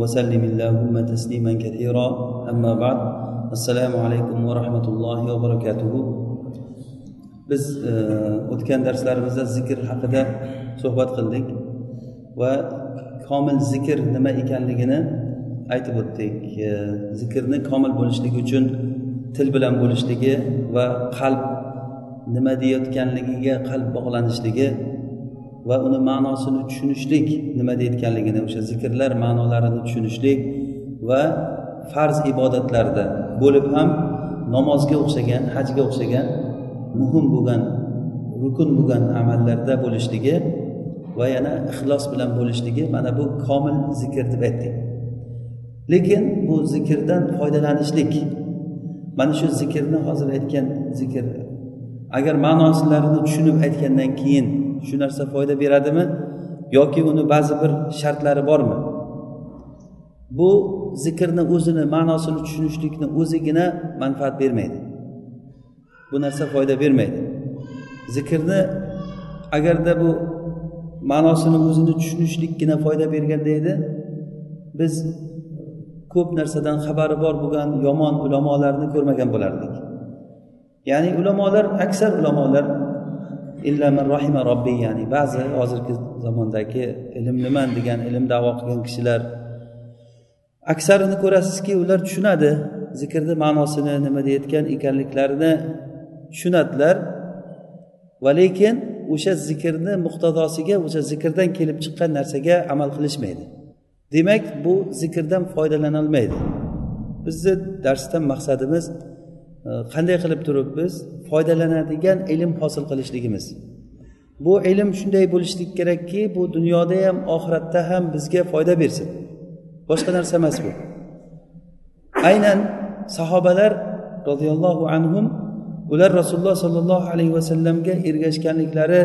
وسلم اللهم تسليما كثيرا أما بعد السلام عليكم ورحمة الله وبركاته biz o'tgan darslarimizda zikr haqida suhbat qildik va komil zikr nima ekanligini aytib o'tdik zikrni komil bo'lishligi uchun til bilan bo'lishligi va qalb nima deyayotganligiga qalb bog'lanishligi va uni ma'nosini tushunishlik nima deyayotganligini o'sha zikrlar ma'nolarini tushunishlik va farz ibodatlarda bo'lib ham namozga o'xshagan hajga o'xshagan muhim bo'lgan rukun bo'lgan amallarda bo'lishligi va yana ixlos bilan bo'lishligi mana bu komil zikr deb aytdik. Lekin bu zikrdan foydalanishlik mana shu zikrni hozir aytgan zikr agar ma'nosilarini tushunib aytgandan keyin shu narsa foyda beradimi yoki uni ba'zi bir shartlari bormi? Bu zikrni o'zini ma'nosini tushunishlikni o'zigina manfaat bermaydi. Bu narsa foyda bermaydi. Zikrni agarda bu ma'nosini o'zini tushunishlikgina foyda berganda edi biz ko'p narsadan xabari bor bo'lgan yomon ulamolarni ko'rmagan bo'lardik. Ya'ni ulamolar aksar ulamolar illaman rohima robbiy ya'ni ba'zi hozirgi zamondagi ilmliman degan ilm davo qilgan kishilar aksarini ko'rasizki ular tushunadi zikrni ma'nosini nima deyayotgan ekanliklarini tushunadilar. Va lekin o'sha zikrni muqtadosiga o'sha zikrdan kelib chiqqan narsaga amal qilishmaydi. Demak bu zikrdan foydalanolmaydi. Bizni darsdan maqsadimiz Э, qanday qilib turib biz foydalanadigan ilm hosil qilishligimiz. Bu ilm shunday bo'lishlik kerakki bu dunyoda ham oxiratda ham bizga foyda bersin. Boshqa narsa emas bu. Aynan sahobalar roziyallohu anhum ular rasululloh sollallohu alayhi vasallamga ergashganliklari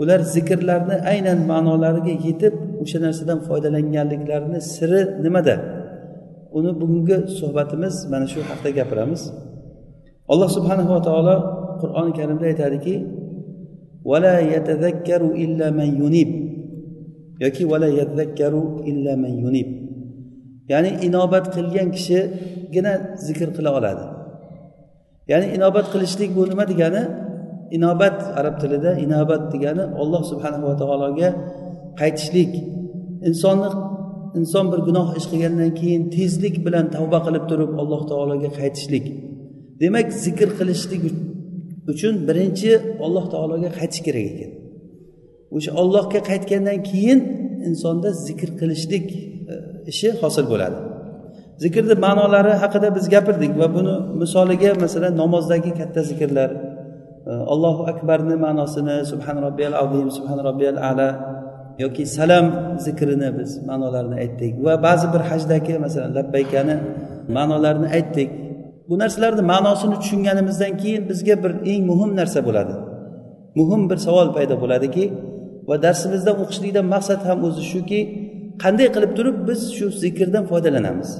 ular zikrlarni aynan ma'nolariga yetib o'sha narsadan foydalanganliklarini siri nimada? Uni bugungi suhbatimiz mana shu haqida gapiramiz. Alloh subhanahu va taolo qur'oni karimda aytadiki vala yatazakkaru illa man yunib yoki vala yatazakkaru illa man yunib ya'ni inobat qilgan kishigina zikr qila oladi. Ya'ni inobat qilishlik bu nima degani? Inobat arab tilida inobat degani olloh subhanahu va taologa qaytishlik. Insonni inson bir gunoh ish qilgandan keyin tezlik bilan tavba qilib turib alloh taologa qaytishlik. Demak zikr qilishlik uchun birinchi alloh taologa qaytish kerak ekan. O'sha ollohga qaytgandan keyin insonda zikr qilishlik e, ishi hosil bo'ladi. Zikrni ma'nolari haqida biz gapirdik va buni misoliga masalan namozdagi katta zikrlar e, allohu akbarni ma'nosini subhan robbiyal azim subhan robbiyal ala yoki salam zikrini biz ma'nolarini aytdik va ba'zi bir hajdagi masalan labbaykani ma'nolarini aytdik. Bu narsalarni ma'nosini tushunganimizdan keyin bizga bir eng muhim narsa bo'ladi. Muhim bir savol paydo bo'ladiki va darsimizda o'qishlikdan maqsad ham o'zi shuki qanday qilib turib biz shu zikrdan foydalanamiz?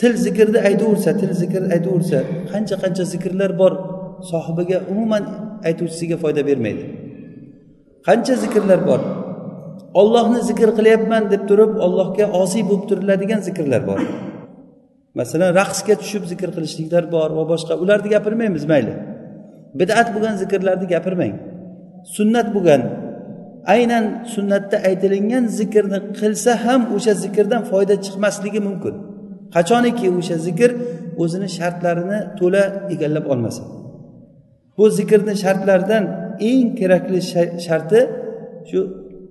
Til zikrni aytaversa til zikr aytaversa qancha qancha zikrlar bor sohibiga umuman aytuvchisiga foyda bermaydi. Qancha zikrlar bor? Ollohni zikr qilyapman deb turib ollohga osiy bo'lib turiladigan zikrlar bor. Masalan raqsga tushib zikr qilishliklar bor va boshqa ularni gapirmaymiz mayli. Bidat bo'lgan zikrlarni gapirmang. Sunnat bo'lgan aynan sunnatda aytilingan zikrni qilsa ham o'sha zikrdan foyda chiqmasligi mumkin. Qachoniki o'sha zikr o'zini shartlarini to'la egallab olmasa bu zikrni shartlaridan eng kerakli sharti shu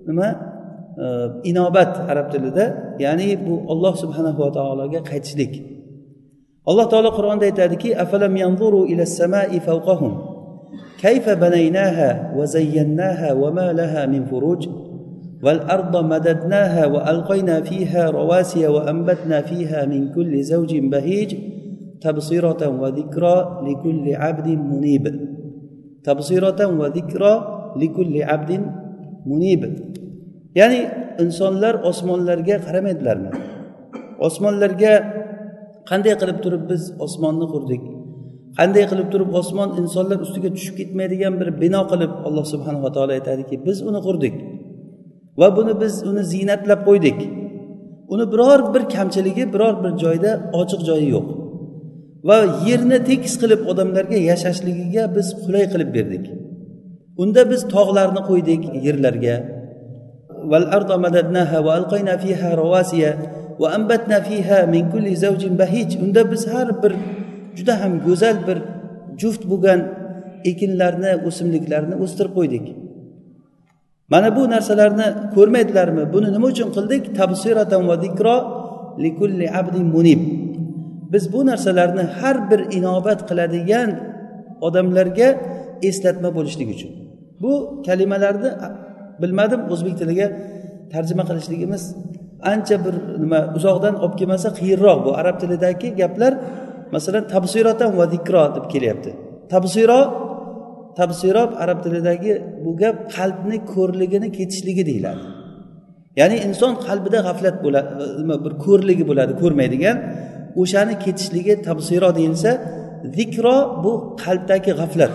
nima? Inobat arab tilida ya'ni bu olloh subhanahu va taologa qaytishlik. alloh taolo qur'onda aytadiki afalam yanzuru ila samai fawqahum kayfa banaynaha va zayyannaha va ma laha min furuj والأرض مددناها وألقينا فيها رواسي وأنبتنا فيها من كل زوج بهيج تبصرة وذكرى لكل عبد منيب تبصرة وذكرى لكل عبد منيب ya'ni insonlar osmonlarga qaramaydilarmi osmonlarga qanday qilib turib biz osmonni qurdik? Qanday qilib turib osmon insonlar ustiga tushib ketmaydigan bir bino qilib alloh subhanava taolo aytadiki biz uni qurdik va buni biz uni ziynatlab qo'ydik. Uni biror bir kamchiligi biror bir joyda ochiq joyi yo'q. Va yerni tekis qilib odamlarga yashashligiga biz qulay qilib berdik. Unda biz tog'larni qo'ydik yerlarga. Unda biz har bir juda ham go'zal bir juft bo'lgan ekinlarni o'simliklarni o'stirib qo'ydik. Mana bu narsalarni ko'rmaydilarmi buni nima uchun qildik? Biz bu narsalarni har bir inobat qiladigan odamlarga eslatma bo'lishlik uchun. Bu kalimalarni bilmadim o'zbek tiliga tarjima qilishligimiz ancha bir nima uzoqdan olib kelmasa qiyinroq bu. Arab tilidagi gaplar masalan tabsirotan va zikro deb kelyapti. Tabsiro tabsirob arab tilidagi bu gap qalbni ko'rligini ketishligi deyiladi. Ya'ni inson qalbida g'aflat bo'ladi bir ko'rligi bo'ladi ko'rmaydigan. O'shani ketishligi tabsiro deyilsa zikro bu qalbdagi g'aflat.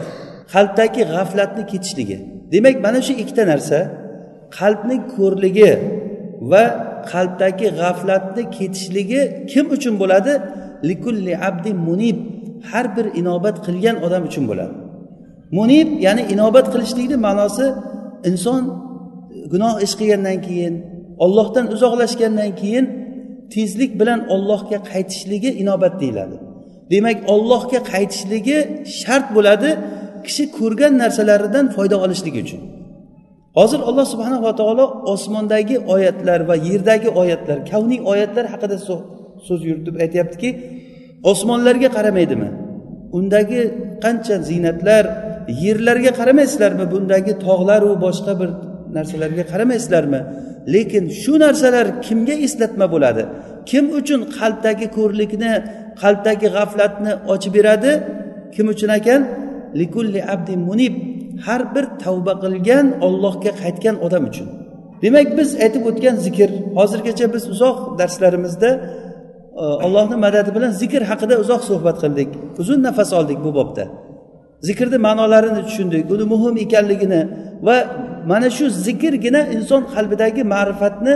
Qalbdagi g'aflatni ketishligi. Demak mana shu ikkita narsa qalbni ko'rligi va qalbdagi g'aflatni ketishligi kim uchun bo'ladi? Likulli abdi munib har bir inobat qilgan odam uchun bo'ladi. Munib ya'ni inobat qilishlikni ma'nosi inson gunoh ish qilgandan keyin ollohdan uzoqlashgandan keyin tezlik bilan ollohga qaytishligi inobat deyiladi. Demak ollohga qaytishligi shart bo'ladi kishi ko'rgan narsalaridan foyda olishligi uchun. Hozir alloh subhanava taolo osmondagi oyatlar va yerdagi oyatlar kavniy oyatlar haqida so'z yuritib aytyaptiki osmonlarga qaramaydimi undagi qancha ziynatlar yerlarga qaramaysizlarmi? Bundagi tog'laru boshqa bir narsalarga qaramaysizlarmi? Lekin shu narsalar kimga eslatma bo'ladi? Kim uchun qalbdagi ko'rlikni qalbdagi g'aflatni ochib beradi? Kim uchun ekan? Likulli abdin munib. Har bir tavba qilgan ollohga qaytgan odam uchun. Demak biz aytib o'tgan zikr hozirgacha biz uzoq darslarimizda e, allohni madadi bilan zikr haqida uzoq suhbat qildik. Uzun nafas oldik bu bobda. Zikrni ma'nolarini tushundik uni muhim ekanligini va mana shu zikrgina inson qalbidagi ma'rifatni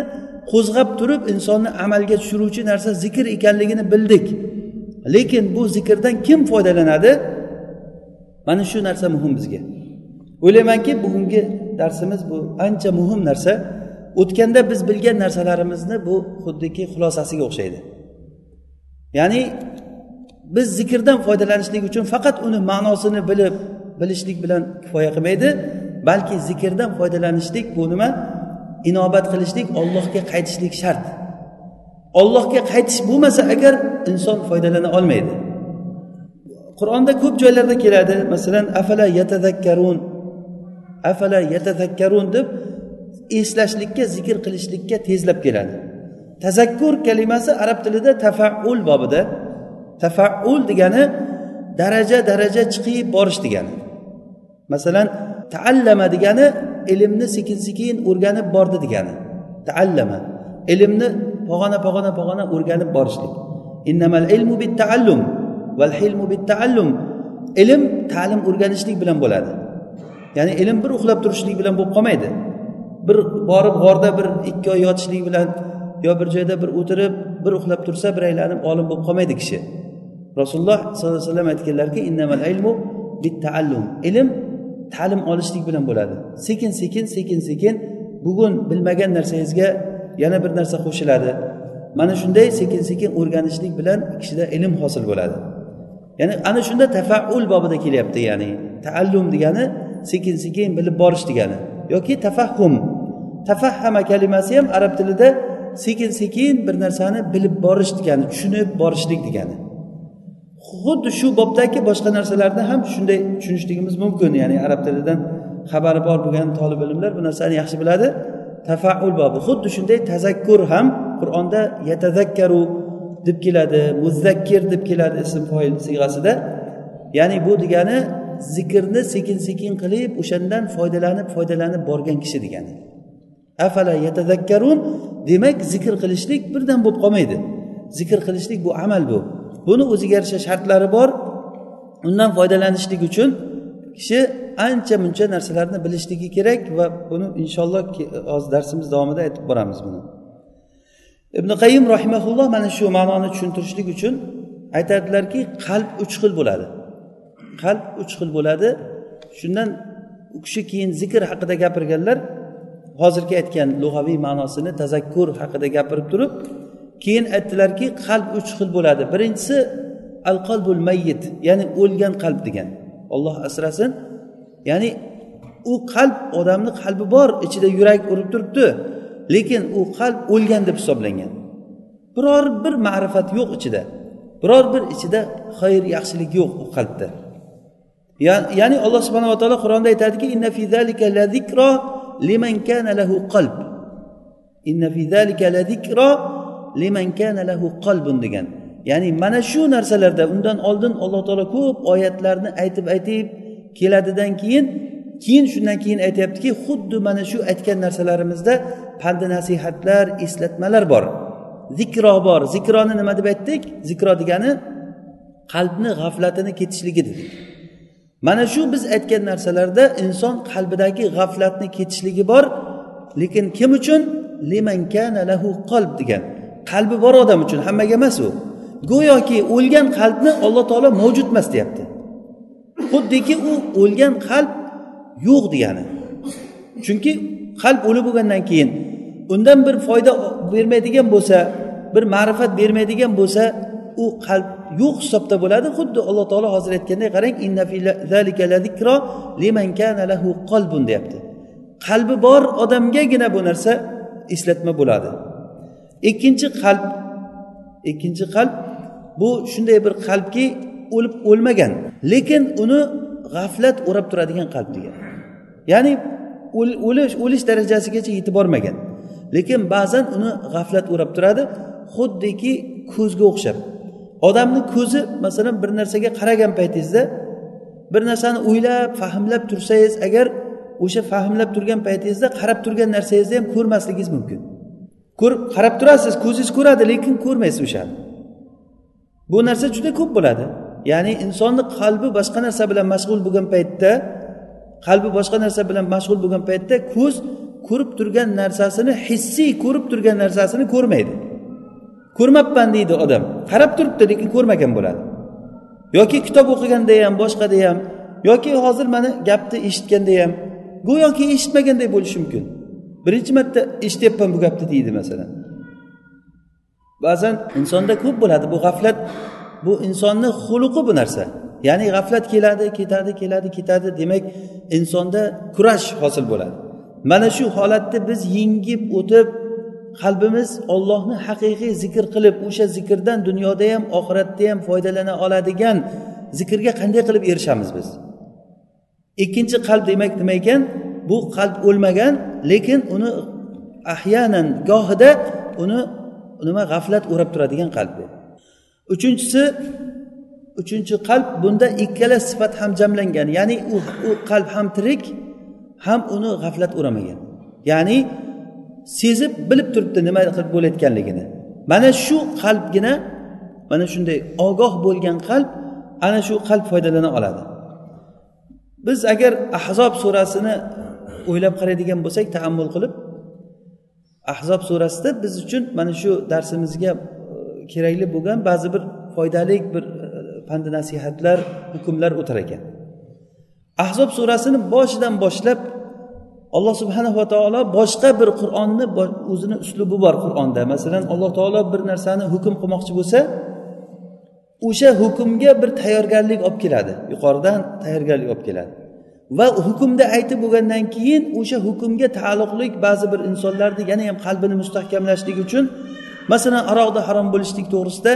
qo'zg'ab turib insonni amalga tushiruvchi narsa zikr ekanligini bildik. Lekin bu zikrdan kim foydalanadi? Mana shu narsa muhim bizga. O'ylaymanki bugungi darsimiz bu ancha muhim narsa. O'tganda biz bilgan narsalarimizni bu xuddiki xulosasiga o'xshaydi. Ya'ni biz zikrdan foydalanishlik uchun faqat uni ma'nosini bilib bilishlik bilan kifoya qilmaydi balki zikrdan foydalanishlik bu nima? Inobat qilishlik ollohga qaytishlik shart. Ollohga qaytish bo'lmasa agar inson foydalana olmaydi. Qur'onda ko'p joylarda keladi. Masalan afala yatadakkarun afala yatazakkarun deb eslashlikka zikr qilishlikka tezlab keladi. Tazakkur kalimasi arab tilida tafaul bobida. Tafaul degani daraja daraja chiqib borish degani. Masalan taallama degani ilmni sekin sekin o'rganib bordi degani. Taallama. Ilmni pog'ona pog'ona pog'ona o'rganib borishlik. Innamal ilmu bit taallum val hilmu bit taallum ilm ta'lim o'rganishlik bilan bo'ladi. Ya'ni ilm bir uxlab turishlik bilan bo'lib qolmaydi. Bir borib g'orda bir ikki oy yotishlik bilan yo bir joyda bir o'tirib bir uxlab tursa bir aylanib olim bo'lib qolmaydi kishi. Rasululloh sollallohu alayhi vasallam aytganlarki innamal ilmu bittaallum ilm ta'lim olishlik bilan bo'ladi. Sekin sekin sekin sekin bugun bilmagan narsangizga yana bir narsa qo'shiladi. Mana shunday sekin sekin o'rganishlik bilan kishida ilm hosil bo'ladi. Ya'ni ana shunda tafaul bobida kelyapti ya'ni taallum degani sekin sekin bilib borish degani. Yoki tafahhum. Tafahhama kalimasi ham arab tilida sekin sekin bir narsani bilib borish degani tushunib borishlik degani. Xuddi shu bobdagi boshqa narsalarni ham shunday tushunishligimiz mumkin ya'ni arab tilidan xabari bor bo'lgan tolib ilmlar bu narsani yaxshi biladi. Tafaul bobi xuddi shunday tazakkur ham qur'onda yatazakkaru deb keladi muzakkir deb keladi ism foil siyg'asida ya'ni bu degani zikrni sekin sekin qilib o'shandan foydalanib foydalanib borgan kishi degani afala yatazakkarun? Demak zikr qilishlik birdan bo'lib qolmaydi. Zikr qilishlik bu amal bu. Buni o'ziga yarasha shartlari bor. Undan foydalanishlik uchun kishi ancha muncha narsalarni bilishligi kerak va buni inshaalloh hozir darsimiz davomida aytib boramiz buni. Ibn qayim rahimaulloh mana shu ma'noni tushuntirishlik uchun aytadilarki qalb uch xil bo'ladi. Qalb uch xil bo'ladi. Shundan u kishi keyin zikr haqida gapirganlar hozirgi aytgan lug'aviy ma'nosini tazakkur haqida gapirib turib keyin aytdilarki qalb uch xil bo'ladi. Birinchisi al qalbul mayyit ya'ni o'lgan qalb degan. Olloh asrasin. Ya'ni u qalb odamni qalbi bor ichida yurak urib turibdi lekin u qalb o'lgan deb hisoblangan. Biror bir ma'rifat yo'q ichida. Biror bir ichida xayr yaxshilik yo'q u qalbda. Ya'ni alloh subhanava taolo qur'onda aytadiki inna fi zalika la zikro liman kana lahu qalb. Inna fi zalika la zikro liman kana lahu qalbun degan. Ya'ni mana shu narsalarda undan oldin alloh taolo ko'p oyatlarni aytib aytib keladidan keyin keyin shundan keyin aytyaptiki xuddi mana shu aytgan narsalarimizda pandi nasihatlar eslatmalar bor. Zikro bor. Zikroni nima deb aytdik? Zikro degani qalbni g'aflatini ketishligi dedik mana shu biz aytgan narsalarda inson qalbidagi g'aflatni ketishligi bor. Lekin kim uchun? Liman kana lahu qalb degan. Qalbi bor odam uchun hammaga emas u. Go'yoki o'lgan qalbni alloh taolo mavjud emas deyapti. Xuddiki u o'lgan qalb yo'q degani. Chunki qalb o'lib bo'lgandan keyin undan bir foyda bermaydigan bo'lsa bir ma'rifat bermaydigan bo'lsa u qalb yo'q hisobda bo'ladi xuddi alloh taolo hozir aytganday qarang deyapti. Qalbi bor odamgagina bu narsa eslatma bo'ladi. Ikkinchi qalb ikkinchi qalb bu shunday bir qalbki o'lib o'lmagan lekin uni g'aflat o'rab turadigan qalb degan. Ya'ni o'lish o'lish darajasigacha yetib bormagan lekin ba'zan uni g'aflat o'rab turadi xuddiki ko'zga o'xshab. Odamni ko'zi masalan bir narsaga qaragan paytingizda bir narsani o'ylab fahmlab tursangiz agar o'sha fahmlab turgan paytingizda qarab turgan narsangizni ham ko'rmasligingiz mumkin. Ko'rib qarab turasiz ko'zingiz ko'radi lekin ko'rmaysiz o'shani. Bu narsa juda ko'p bo'ladi. Ya'ni insonni qalbi boshqa narsa bilan mashg'ul bo'lgan paytda qalbi boshqa narsa bilan mashg'ul bo'lgan paytda ko'z ko'rib turgan narsasini hissiy ko'rib turgan narsasini ko'rmaydi. Ko'rmabman deydi odam. Qarab turibdi lekin ko'rmagan bo'ladi. Yoki kitob o'qiganda ham boshqada ham yoki hozir mana gapni eshitganda ham go'yoki eshitmaganday bo'lishi mumkin. Birinchi marta eshityapman bu gapni deydi masalan. Ba'zan insonda ko'p bo'ladi bu g'aflat bu insonni xuluqi bu narsa. Ya'ni g'aflat keladi ketadi keladi ketadi demak insonda kurash hosil bo'ladi. Mana shu holatni biz yengib o'tib qalbimiz ollohni haqiqiy zikr qilib o'sha zikrdan dunyoda ham oxiratda ham foydalana oladigan zikrga qanday qilib erishamiz biz? Ikkinchi qalb demak nima ekan? Bu qalb o'lmagan lekin uni ahyanan gohida uni nima g'aflat o'rab turadigan qalb bu. Uchinchisi uchinchi qalb bunda ikkala sifat ham jamlangan. Ya'ni u u qalb ham tirik ham uni g'aflat o'ramagan. Ya'ni sezib bilib turibdi nima qilib bo'layotganligini. Mana shu qalbgina mana shunday ogoh bo'lgan qalb ana shu qalb foydalana oladi. Biz agar ahzob surasini o'ylab qaraydigan bo'lsak taammul qilib ahzob surasida biz uchun mana shu darsimizga e, kerakli bo'lgan ba'zi bir foydali bir e, pandi nasihatlar hukmlar o'tar ekan. Ahzob surasini boshidan boshlab alloh subhanahu va taolo boshqa bir qur'onni o'zini uslubi bor qur'onda. Masalan alloh taolo bir narsani hukm qilmoqchi bo'lsa o'sha hukmga bir tayyorgarlik olib keladi. Yuqoridan tayyorgarlik olib keladi. Va hukmda aytib bo'lgandan keyin o'sha hukmga taalluqli ba'zi bir insonlarni yana ham qalbini mustahkamlashlik uchun masalan aroqda harom bo'lishlik to'g'risida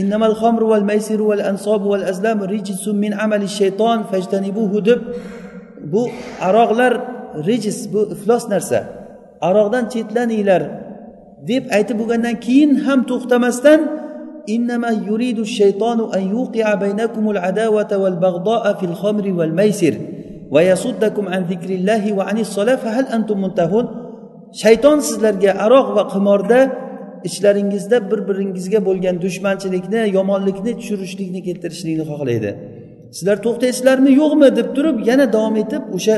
innamal xomru val maysiru val ansobu val azlamu rijsun min amali shayton fajtanibuhu deb bu aroqlar rijis bu iflos narsa aroqdan chetlaninglar deb aytib bo'lgandan keyin ham to'xtamasdan إنما يريد الشيطان أن يوقع بينكم العداوة والبغضاء في الخمر والميسر ويصدكم عن ذكر الله وعن الصلاة فهل أنتم منتهون shayton sizlarga aroq va qimorda ichlaringizda bir biringizga bo'lgan dushmanchilikni yomonlikni tushirishlikni keltirishlikni xohlaydi sizlar to'xtaysizlarmi yo'qmi deb turib yana davom etib o'sha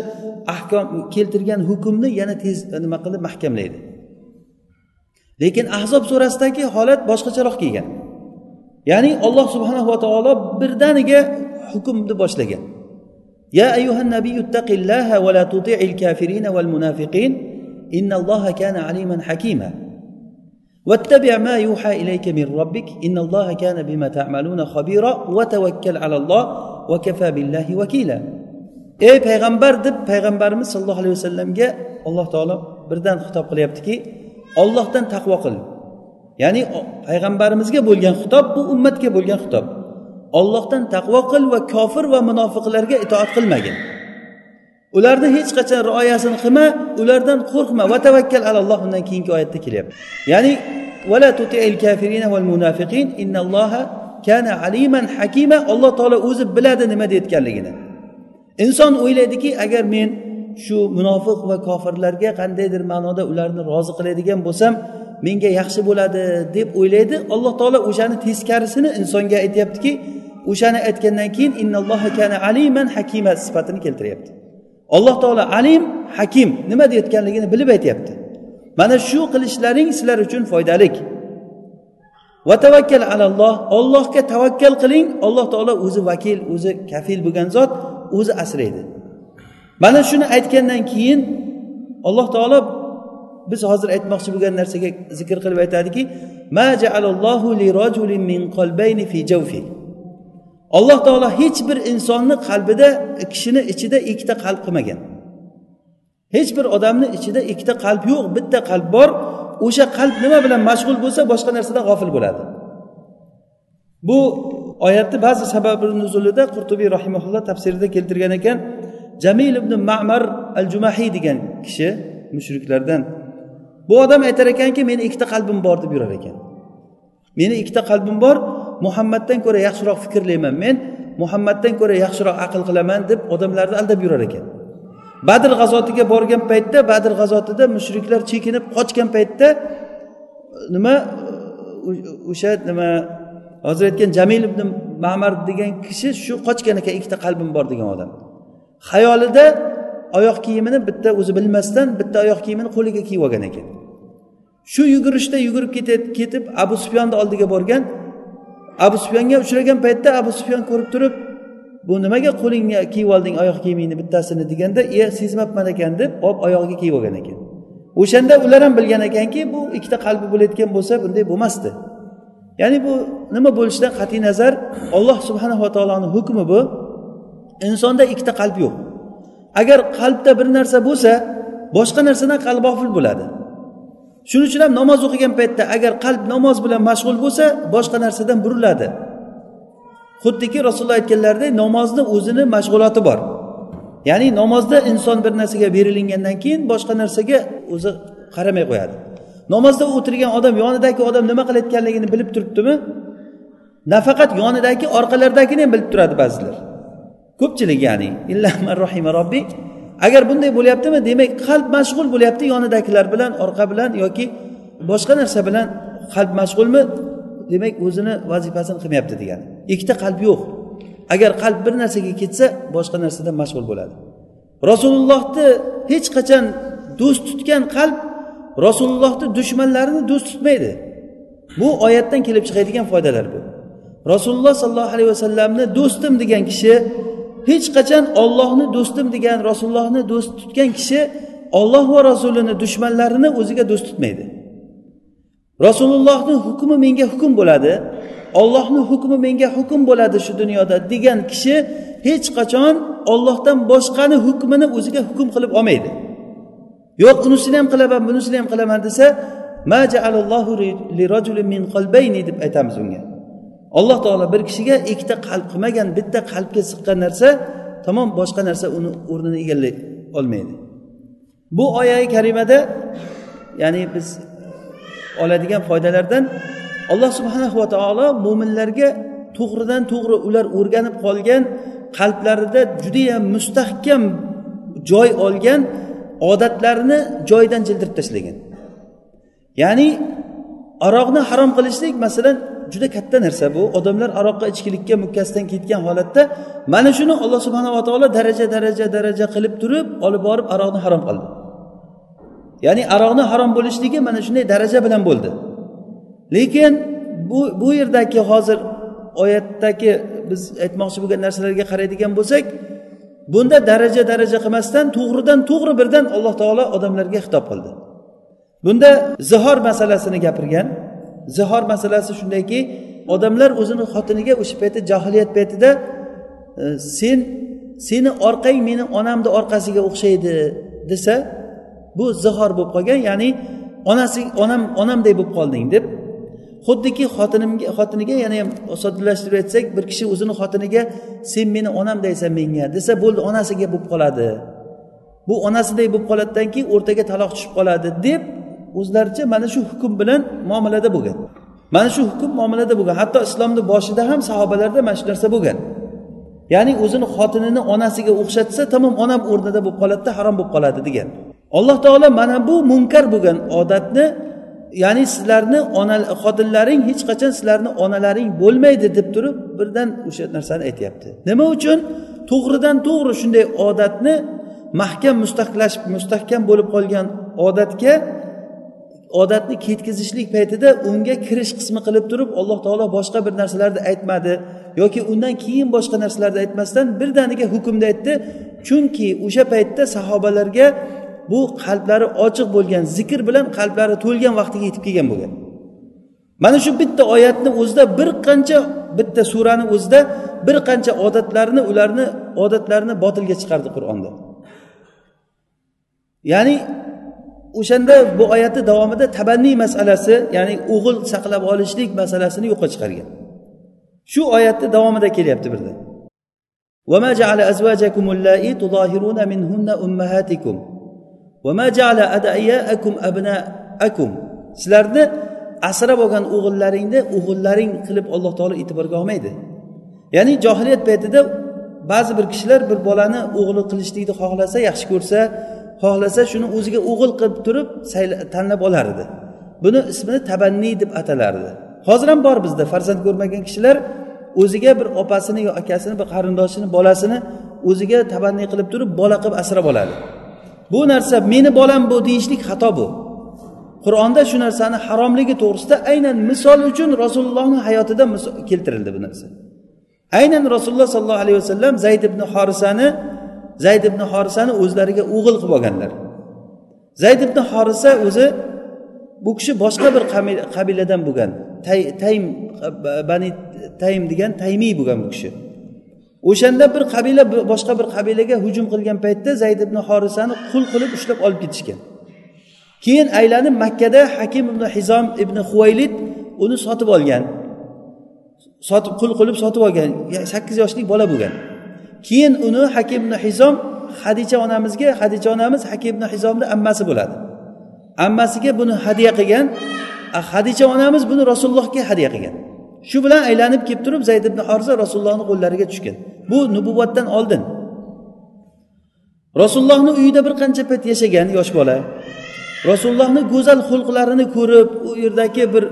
ahkom keltirgan hukmni yana tez nima qilib mahkamlaydi lekin ahzob surasidagi holat boshqacharoq kelgan ya'ni alloh subhanahu va taolo birdaniga hukmni boshlagan يا أيها النبي اتق الله ولا تطيع الكافرين والمنافقين إن الله كان عليما حكيما واتبع ما يوحى إليك من ربك إن الله كان بما تعملون خبيرا وتوكل على الله vakila ey payg'ambar deb payg'ambarimiz sollallohu alayhi vasallamga alloh taolo birdan xitob qilyaptiki ollohdan taqvo qil. Ya'ni payg'ambarimizga bo'lgan xitob bu ummatga bo'lgan xitob. Ollohdan taqvo qil va kofir va munofiqlarga itoat qilmagin. Ularni hech qachon rioyasini qilma ulardan qo'rqma. Va tavakkal alalloh undan keyingi oyatda kelyapti. Ya'ni munafiqin innalloha kana aliman hakima alloh taolo o'zi biladi nima deyotganligini. Inson o'ylaydiki agar men shu munofiq va kofirlarga qandaydir ma'noda ularni rozi qiladigan bo'lsam menga yaxshi bo'ladi deb o'ylaydi alloh taolo o'shani teskarisini insonga aytyaptiki o'shani aytgandan keyin innalloha kana aliman hakima sifatini keltiryapti. Alloh taolo alim hakim nima deyotganligini bilib aytyapti. Mana shu qilishlaring sizlar uchun foydalik. Va tavakkal alalloh ollohga tavakkal qiling. Alloh taolo o'zi vakil o'zi kafil bo'lgan zot o'zi asraydi. Mana shuni aytgandan keyin alloh taolo biz hozir aytmoqchi bo'lgan narsaga zikr qilib aytadiki ma min qalbayni fi alloh taolo hech bir insonni qalbida kishini ichida ikkita qalb qilmagan. Hech bir odamni ichida ikkita qalb yo'q bitta qalb bor. O'sha qalb nima bilan mashg'ul bo'lsa boshqa narsadan g'ofil bo'ladi. Bu oyatni ba'zi sababi nuzulida qurtubiy rahimaulloh tafsirida keltirgan ekan jamil ibn mamar al jumahiy degan kishi mushriklardan. Bu odam aytar ekanki meni ikkita qalbim bor deb yurar ekan. Meni ikkita qalbim bor muhammaddan ko'ra yaxshiroq fikrlayman. Men muhammaddan ko'ra yaxshiroq aql qilaman deb odamlarni aldab yurar ekan. Badr g'azotiga borgan paytda badr g'azotida mushriklar chekinib qochgan paytda nima o'sha nima hozir aytgan jamil ibn mamar degan kishi shu qochgan ekan ikkita qalbim bor degan odam. Xayolida oyoq kiyimini bitta o'zi bilmasdan bitta oyoq kiyimini qo'liga kiyib olgan ekan. Shu yugurishda yugurib ketib abu sufyonni oldiga borgan abu sufyonga uchragan paytda abu sufyon ko'rib turib bu nimaga qo'lingga kiyib olding oyoq kiyimingni bittasini deganda e sezmabman ekan deb olib oyog'iga kiyib olgan ekan. O'shanda ular ham bilgan ekanki bu ikkita qalbi bo'layotgan bo'lsa bunday bo'lmasdi. Ya'ni bu nima bo'lishidan qat'iy nazar olloh subhanava taoloni hukmi bu. Insonda ikkita qalb yo'q. Agar qalbda bir narsa bo'lsa boshqa narsadan qalb g'ofil bo'ladi. Shuning uchun ham namoz o'qigan paytda agar qalb namoz bilan mashg'ul bo'lsa boshqa narsadan buriladi. Xuddiki rasululloh aytganlaridek namozni o'zini mashg'uloti bor. Ya'ni namozda inson bir narsaga berilingandan keyin boshqa narsaga o'zi qaramay qo'yadi. Namozda o'tirgan odam yonidagi odam nima qilayotganligini bilib turibdimi? Nafaqat yonidagi orqalaridagini ham bilib turadi ba'zilar. Ko'pchilik ya'ni rohima robbi. Agar bunday bo'lyaptimi demak qalb mashg'ul bo'lyapti yonidagilar bilan orqa bilan yoki boshqa narsa bilan qalb mashg'ulmi? Demak o'zini vazifasini qilmayapti degani. Ikkita qalb yo'q. Agar qalb bir narsaga ketsa boshqa narsada mashg'ul bo'ladi. Rasulullohni hech qachon do'st tutgan qalb rasulullohni dushmanlarini do'st tutmaydi. Bu oyatdan kelib chiqadigan foydalar bu. Rasululloh sollallohu alayhi vasallamni do'stim degan kishi hech qachon ollohni do'stim degan rasulullohni do'st tutgan kishi olloh va rasulini dushmanlarini o'ziga do'st tutmaydi. Rasulullohni hukmi menga hukm bo'ladi. Ollohni hukmi menga hukm bo'ladi shu dunyoda degan kishi hech qachon ollohdan boshqani hukmini o'ziga hukm qilib olmaydi. Yo'q unisini ham qilaman bunisini ham qilaman desa ma min deb aytamiz unga. Alloh taolo bir kishiga ikkita qalb qilmagan bitta qalbga siqqan narsa tamom boshqa narsa uni o'rnini egallay olmaydi. Bu oyai karimada ya'ni biz oladigan foydalardan alloh subhanahu va taolo mo'minlarga to'g'ridan to'g'ri ular o'rganib qolgan qalblarida judayam mustahkam joy olgan odatlarini joyidan jildirib tashlagan. Ya'ni aroqni harom qilishlik masalan juda katta narsa bu. Odamlar aroqqa ichkilikka mukkasidan ketgan holatda mana shuni alloh subhanava taolo daraja daraja daraja qilib turib olib borib aroqni harom qildi. Ya'ni aroqni harom bo'lishligi mana shunday daraja bilan bo'ldi. Lekin bu bu yerdagi hozir oyatdagi biz aytmoqchi bo'lgan narsalarga qaraydigan bo'lsak bunda daraja daraja qilmasdan to'g'ridan to'g'ri birdan alloh taolo odamlarga xitob qildi. Bunda zihor masalasini gapirgan zihor masalasi shundayki odamlar o'zini xotiniga o'sha paytda johiliyat paytida e, sen seni orqang meni onamni orqasiga o'xshaydi desa bu zihor bo'lib qolgan ya'ni onasi onam onamday bo'lib qolding deb xuddiki xotinimga xotiniga yana ham soddalashtirib aytsak bir kishi o'zini xotiniga sen meni onam deysan menga desa bo'ldi onasiga bo'lib qoladi. Bu onasiday bo'lib qoladidan keyin o'rtaga taloq tushib qoladi deb o'zlaricha mana shu hukm bilan muomalada bo'lgan. Mana shu hukm muomalada bo'lgan. Hatto islomni boshida ham sahobalarda mana shu narsa bo'lgan. Ya'ni o'zini xotinini onasiga o'xshatsa tamom onam o'rnida bo'lib qoladida harom bo'lib qoladi degan. Alloh taolo mana bu munkar bo'lgan odatni ya'ni sizlarni ona xotinlaring hech qachon sizlarni onalaring bo'lmaydi deb turib birdan o'sha narsani aytyapti. Nima uchun? To'g'ridan to'g'ri shunday odatni mahkam mustahklashib mustahkam bo'lib qolgan odatga odatni ketkazishlik paytida unga kirish qismi qilib turib alloh taolo boshqa bir narsalarni aytmadi yoki undan keyin boshqa narsalarni aytmasdan birdaniga hukmni aytdi. Chunki o'sha paytda sahobalarga bu qalblari ochiq bo'lgan zikr bilan qalblari to'lgan vaqtiga yetib kelgan bo'lgan mana shu bitta oyatni o'zida bir qancha bitta surani o'zida bir qancha odatlarni ularni odatlarini botilga chiqardi qur'onda ya'ni o'shanda bu oyatni davomida tabanniy masalasi ya'ni o'g'il saqlab olishlik masalasini yo'qqa chiqargan shu oyatni davomida kelyapti birda وما جعل أزواجكم اللائي تظاهرون منهن أمهاتكم sizlarni asrab olgan o'g'illaringni o'g'illaring qilib alloh taolo e'tiborga olmaydi. Ya'ni johiliyat paytida ba'zi bir kishilar bir bolani o'g'li qilishlikni xohlasa yaxshi ko'rsa xohlasa shuni o'ziga o'g'il qilib turib tanlab olar edi buni ismini tabanniy deb atalardi. Hozir ham bor bizda farzand ko'rmagan kishilar o'ziga bir opasini yo akasini bir qarindoshini bolasini o'ziga tabanniy qilib turib bola qilib asrab oladi. Bu narsa meni bolam bu deyishlik xato bu. Qur'onda shu narsani haromligi to'g'risida aynan misol uchun rasulullohni hayotida keltirildi bu narsa. Aynan rasululloh sollallohu alayhi vasallam zayd ibn horisani zayd ibn horisani o'zlariga o'g'il qilib olganlar. Zayd ibn horisa o'zi bu kishi boshqa bir qabiladan bo'lgan taym bani taym degan taymiy bo'lgan bu kishi. O'shanda bir qabila boshqa bir qabilaga hujum qilgan paytda zayd ibn horisani qul qilib ushlab olib ketishgan. Keyin aylanib makkada hakim ibn hizom ibn huvaylid uni sotib olgan. Sotib qul qilib sotib olgan sakkiz yoshlik bola bo'lgan. Keyin uni hakim ibn hizom hadicha onamizga hadicha onamiz hakim ibn hizomni ammasi bo'ladi. Ammasiga buni hadya qilgan hadicha onamiz buni rasulullohga hadya qilgan. Shu bilan aylanib kelib turib zayd ibn horza rasulullohni qo'llariga tushgan. Bu nubuvatdan oldin. Rasulullohni uyida bir qancha payt yashagan yosh bola rasulullohni go'zal xulqlarini ko'rib u yerdagi bir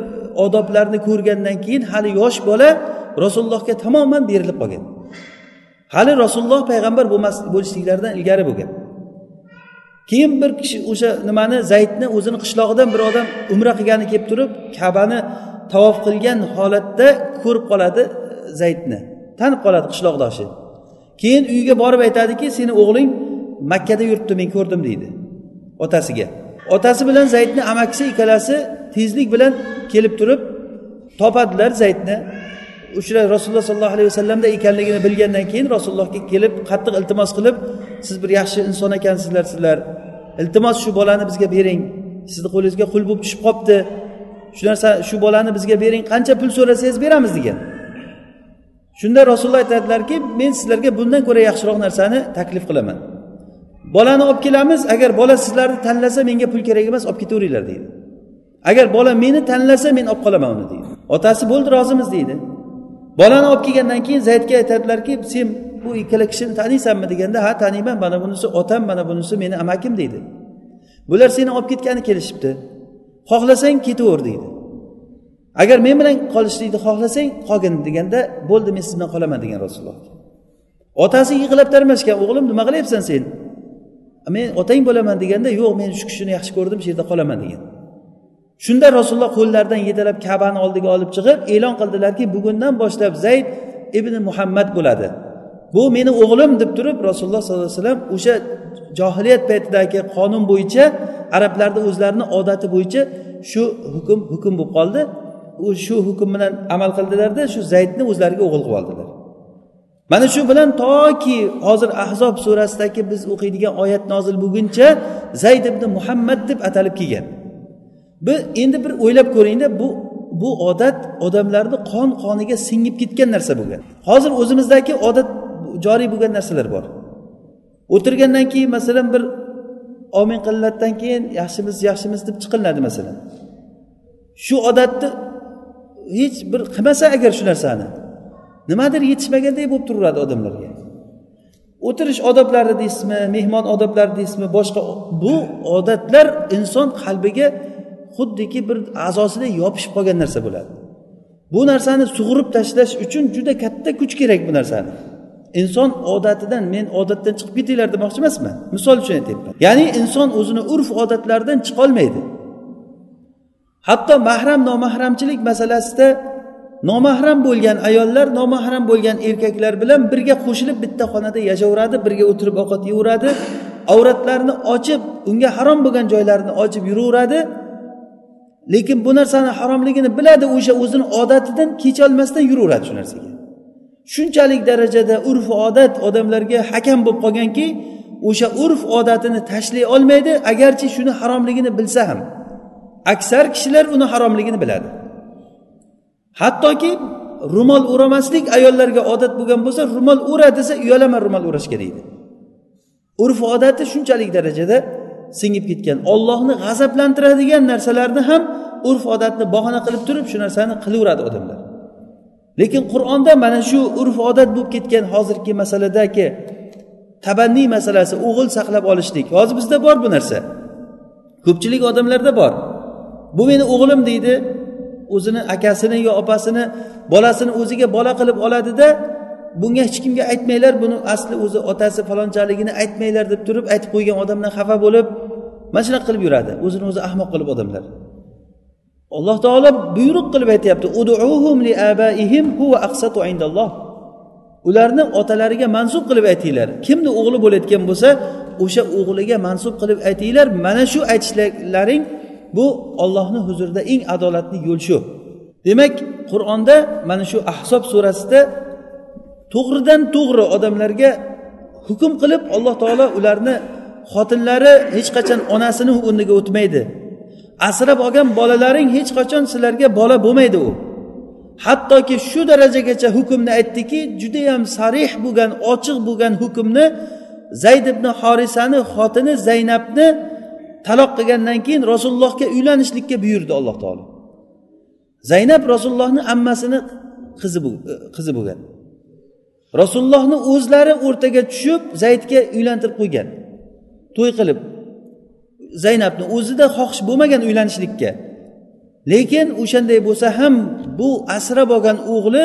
odoblarni ko'rgandan keyin hali yosh bola rasulullohga tamoman berilib qolgan. Hali rasululloh payg'ambar bo'lmas bo'lishliklaridan ilgari bo'lgan. Keyin bir kishi o'sha nimani zaydni o'zini qishlog'idan bir odam umra qilgani kelib turib kabani tavof qilgan holatda ko'rib qoladi e, zaydni. Tanib qoladi qishloqdoshi. Keyin uyiga borib aytadiki seni o'g'ling makkada yuribdi men ko'rdim deydi otasiga. Otasi bilan zaydni amakisi ikkalasi tezlik bilan kelib turib topadilar zaydni. O'sha rasululloh sollallohu alayhi vasallamda ekanligini bilgandan keyin rasulullohga kelib qattiq iltimos qilib siz bir yaxshi inson ekansizlar sizlar. Iltimos shu bolani bizga bering. Sizni qo'lingizga qul bo'lib tushib qolibdi. Shu narsa shu bolani bizga bering qancha pul so'rasangiz beramiz degan. Shunda rasululloh aytadilarki men sizlarga bundan ko'ra yaxshiroq narsani taklif qilaman. Bolani olib kelamiz agar bola sizlarni tanlasa menga pul kerak emas olib ketaveringlar deydi. Agar bola meni tanlasa men olib qolaman uni deydi. Otasi bo'ldi rozimiz deydi. Bolani olib kelgandan keyin zaydga aytadilarki sen bu ikkala kishini taniysanmi deganda ha taniyman mana bunisi otam mana bunisi meni amakim deydi. Bular seni olib ketgani kelishibdi. Xohlasang ketaver deydi. Agar men bilan qolishlikni xohlasang qolgin deganda bo'ldi men siz bilan qolaman degan rasululloh. Otasi yig'lab tarmashgan o'g'lim nima qilyapsan sen? Men otang bo'laman deganda yo'q men shu kishini yaxshi ko'rdim shu yerda qolaman degan. Shunda rasululloh qo'llaridan yetalab kabani oldiga olib chiqib e'lon qildilarki bugundan boshlab zayd ibn muhammad bo'ladi. Bu meni o'g'lim deb turib rasululloh sollallohu alayhi vasallam o'sha johiliyat paytidagi qonun bo'yicha arablarni o'zlarini odati bo'yicha shu hukm hukm bo'lib qoldi. U shu hukm bilan amal qildilarda shu zaydni o'zlariga o'g'il qilib oldilar. Mana shu bilan toki hozir ahzob surasidagi biz o'qiydigan oyat nozil bo'lguncha zayd ibn muhammad deb atalib kelgan. Bu endi bir o'ylab ko'ringda bu bu odat odamlarni qon qoniga singib ketgan narsa bo'lgan. Hozir o'zimizdagi odat joriy bo'lgan narsalar bor. O'tirgandan keyin masalan bir omin qilinadidan keyin yaxshimiz yaxshimiz deb chiqilinadi masalan. Shu odatni hech bir qilmasa agar shu narsani nimadir yetishmaganday bo'lib turaveradi odamlarga. O'tirish odoblari deysizmi mehmon odoblari deysizmi boshqa bu odatlar inson qalbiga xuddiki bir a'zosida yopishib qolgan narsa bo'ladi. Bu narsani sug'urib tashlash uchun juda katta kuch kerak bu narsani. Inson odatidan men odatdan chiqib ketinglar demoqchi emasman. Misol uchun aytyapman. Ya'ni inson o'zini urf odatlaridan chiqolmaydi. Hatto mahram nomahramchilik masalasida nomahram bo'lgan ayollar nomahram bo'lgan erkaklar bilan birga qo'shilib bitta xonada yashayveradi birga o'tirib ovqat yeyveradi avratlarini ochib unga harom bo'lgan joylarini ochib yuraveradi. Lekin bu narsani haromligini biladi o'sha o'zini odatidan kecholmasdan yuraveradi shu narsaga. Shunchalik darajada urf odat odamlarga hakam bo'lib qolganki o'sha urf odatini tashlay olmaydi agarchi shuni haromligini bilsa ham. Aksar kishilar uni haromligini biladi. Hattoki ro'mol o'ramaslik ayollarga odat bo'lgan bo'lsa ro'mol o'ra desa uyalaman ro'mol o'rashga deydi urf odati shunchalik darajada singib ketgan. Ollohni g'azablantiradigan narsalarni ham urf odatni bahona qilib turib shu narsani qilaveradi odamlar. Lekin qur'onda mana shu urf odat bo'lib ketgan hozirgi masaladagi tabanniy masalasi o'g'il saqlab olishlik. Hozir bizda bor bu narsa. Ko'pchilik odamlarda bor. Bu meni o'g'lim deydi o'zini akasini yo opasini bolasini o'ziga bola qilib oladida bunga hech kimga aytmanglar buni asli o'zi otasi falonchaligini aytmanglar deb turib aytib qo'ygan odamdan xafa bo'lib mana shunaqa qilib yuradi. O'zini o'zi ahmoq qilib odamlar. Alloh taolo buyruq qilib aytyapti ularni otalariga mansub qilib aytinglar. Kimni o'g'li bo'layotgan bo'lsa o'sha o'g'liga mansub qilib aytinglar. Mana shu aytishlaring bu ollohni huzurida eng adolatli yo'l shu. Demak qur'onda mana shu ahsob surasida to'g'ridan to'g'ri odamlarga hukm qilib alloh taolo ularni xotinlari hech qachon onasini o'rniga o'tmaydi. Asrab olgan bolalaring hech qachon sizlarga bola bo'lmaydi u. Hattoki shu darajagacha hukmni aytdiki judayam sarih bo'lgan ochiq bo'lgan hukmni zayd ibn horisani xotini zaynabni taloq qilgandan keyin rasulullohga uylanishlikka buyurdi alloh taolo. Zaynab rasulullohni ammasini qizi e, qizi bo'lgan. Rasulullohni o'zlari o'rtaga tushib zaydga uylantirib qo'ygan. To'y qilib zaynabni o'zida xohish bo'lmagan uylanishlikka. Lekin o'shanday bo'lsa ham bu asrab olgan o'g'li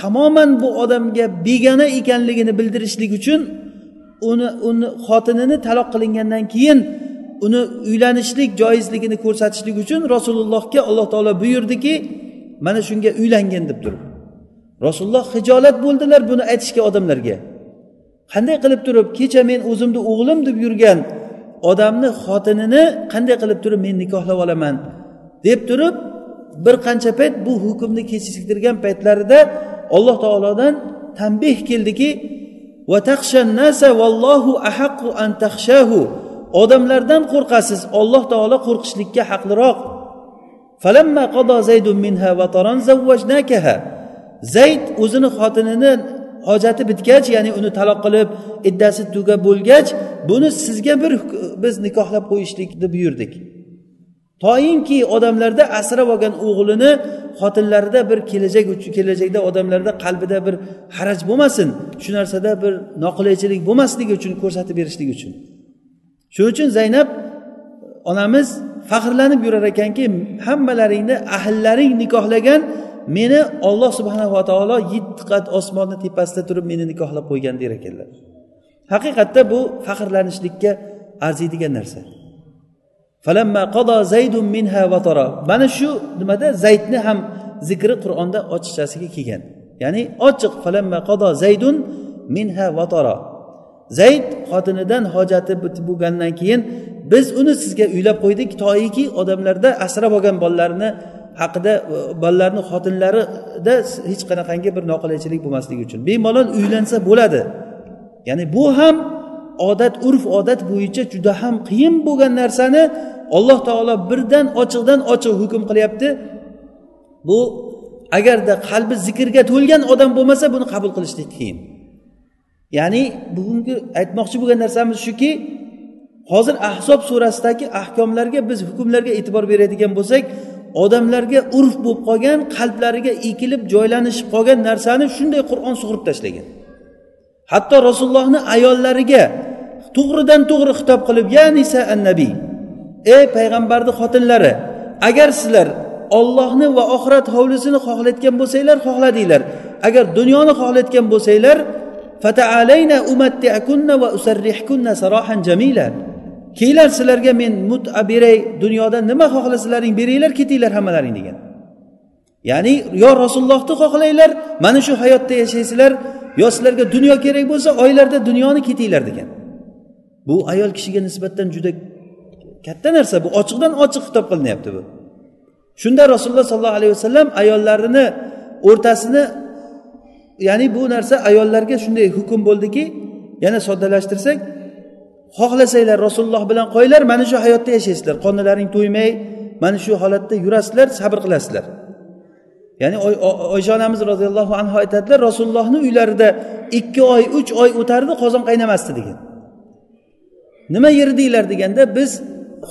tamoman bu odamga begona ekanligini bildirishlik uchun uni uni xotinini taloq qilingandan keyin uni uylanishlik joizligini ko'rsatishlik uchun rasulullohga alloh taolo buyurdiki mana shunga uylangin deb turib. Rasululloh hijolat bo'ldilar buni aytishga odamlarga. Qanday qilib turib kecha men o'zimni o'g'lim deb yurgan odamni xotinini qanday qilib turib men nikohlab olaman deb turib bir qancha payt bu hukmni kechiktirgan paytlarida alloh taolodan tanbeh keldiki odamlardan qo'rqasiz olloh taolo qo'rqishlikka haqliroq. Zayd o'zini xotinini hojati bitgach ya'ni uni taloq qilib iddasi tugab bo'lgach buni sizga bir biz nikohlab qo'yishlikni buyurdik toinki odamlarda asrab olgan o'g'lini xotinlarida bir kelajak uchun kelajakda odamlarda qalbida bir haraj bo'lmasin shu narsada bir noqulaychilik bo'lmasligi uchun ko'rsatib berishlik uchun. Shuning uchun zaynab onamiz faxrlanib yurar ekanki hammalaringni ahillaring nikohlagan meni olloh subhanava taolo yetti qat osmonni tepasida turib meni nikohlab qo'ygan der ekanlar. Haqiqatda bu faxrlanishlikka arziydigan narsa. Mana shu nimada? Zaydni ham zikri qur'onda ochiqchasiga kelgan. Ya'ni ochiq. Zaydun minha vatara zayd xotinidan hojati bo'lgandan keyin biz uni sizga uylab qo'ydik. Toiki odamlarda asrab olgan bolalarini haqida e, bolalarni xotinlarida hech qanaqangi bir noqulaychilik bo'lmasligi uchun. Bemalol uylansa bo'ladi. Ya'ni bu ham odat urf odat bo'yicha juda ham qiyin bo'lgan narsani alloh taolo birdan ochiqdan ochiq hukm qilyapti. Bu agarda qalbi zikrga to'lgan odam bo'lmasa buni qabul qilishlik qiyin. Ya'ni bugungi aytmoqchi bo'lgan narsamiz shuki hozir ahzob surasidagi ahkomlarga biz hukmlarga e'tibor beradigan bo'lsak odamlarga urf bo'lib qolgan qalblariga ekilib joylanishib qolgan narsani shunday qur'on sug'urib tashlagan. Hatto rasulullohni ayollariga to'g'ridan to'g'ri xitob qilib ya nisa an nabiy ey payg'ambarni xotinlari agar sizlar ollohni va oxirat hovlisini xohlayotgan bo'lsanglar xohladinglar. Agar dunyoni xohlayotgan bo'lsanglar fataalayna umattiakunna va usarrihkunna sarohan jamila. Kelinglar sizlarga men muta beray dunyoda nima xohlasalaring beringlar ketinglar hammalaring degan. Ya'ni yo rasulullohni xohlanglar mana shu hayotda yashaysizlar yo sizlarga dunyo kerak bo'lsa oylarda dunyoni ketinglar degan. Bu ayol kishiga nisbatan juda katta narsa bu ochiqdan ochiq xitob qilinyapti bu. Shunda rasululloh sollallohu alayhi vasallam ayollarini o'rtasini ya'ni bu narsa ayollarga shunday hukm bo'ldiki yana soddalashtirsak xohlasanglar rasululloh bilan qo'yinglar mana shu hayotda yashaysizlar qonlaring to'ymay mana shu holatda yurasizlar sabr qilasizlar. Ya'ni oysha onamiz roziyallohu anhu aytadilar rasulullohni uylarida ikki oy uch oy o'tardi qozon qaynamasdi degan. Nima yerdinglar deganda biz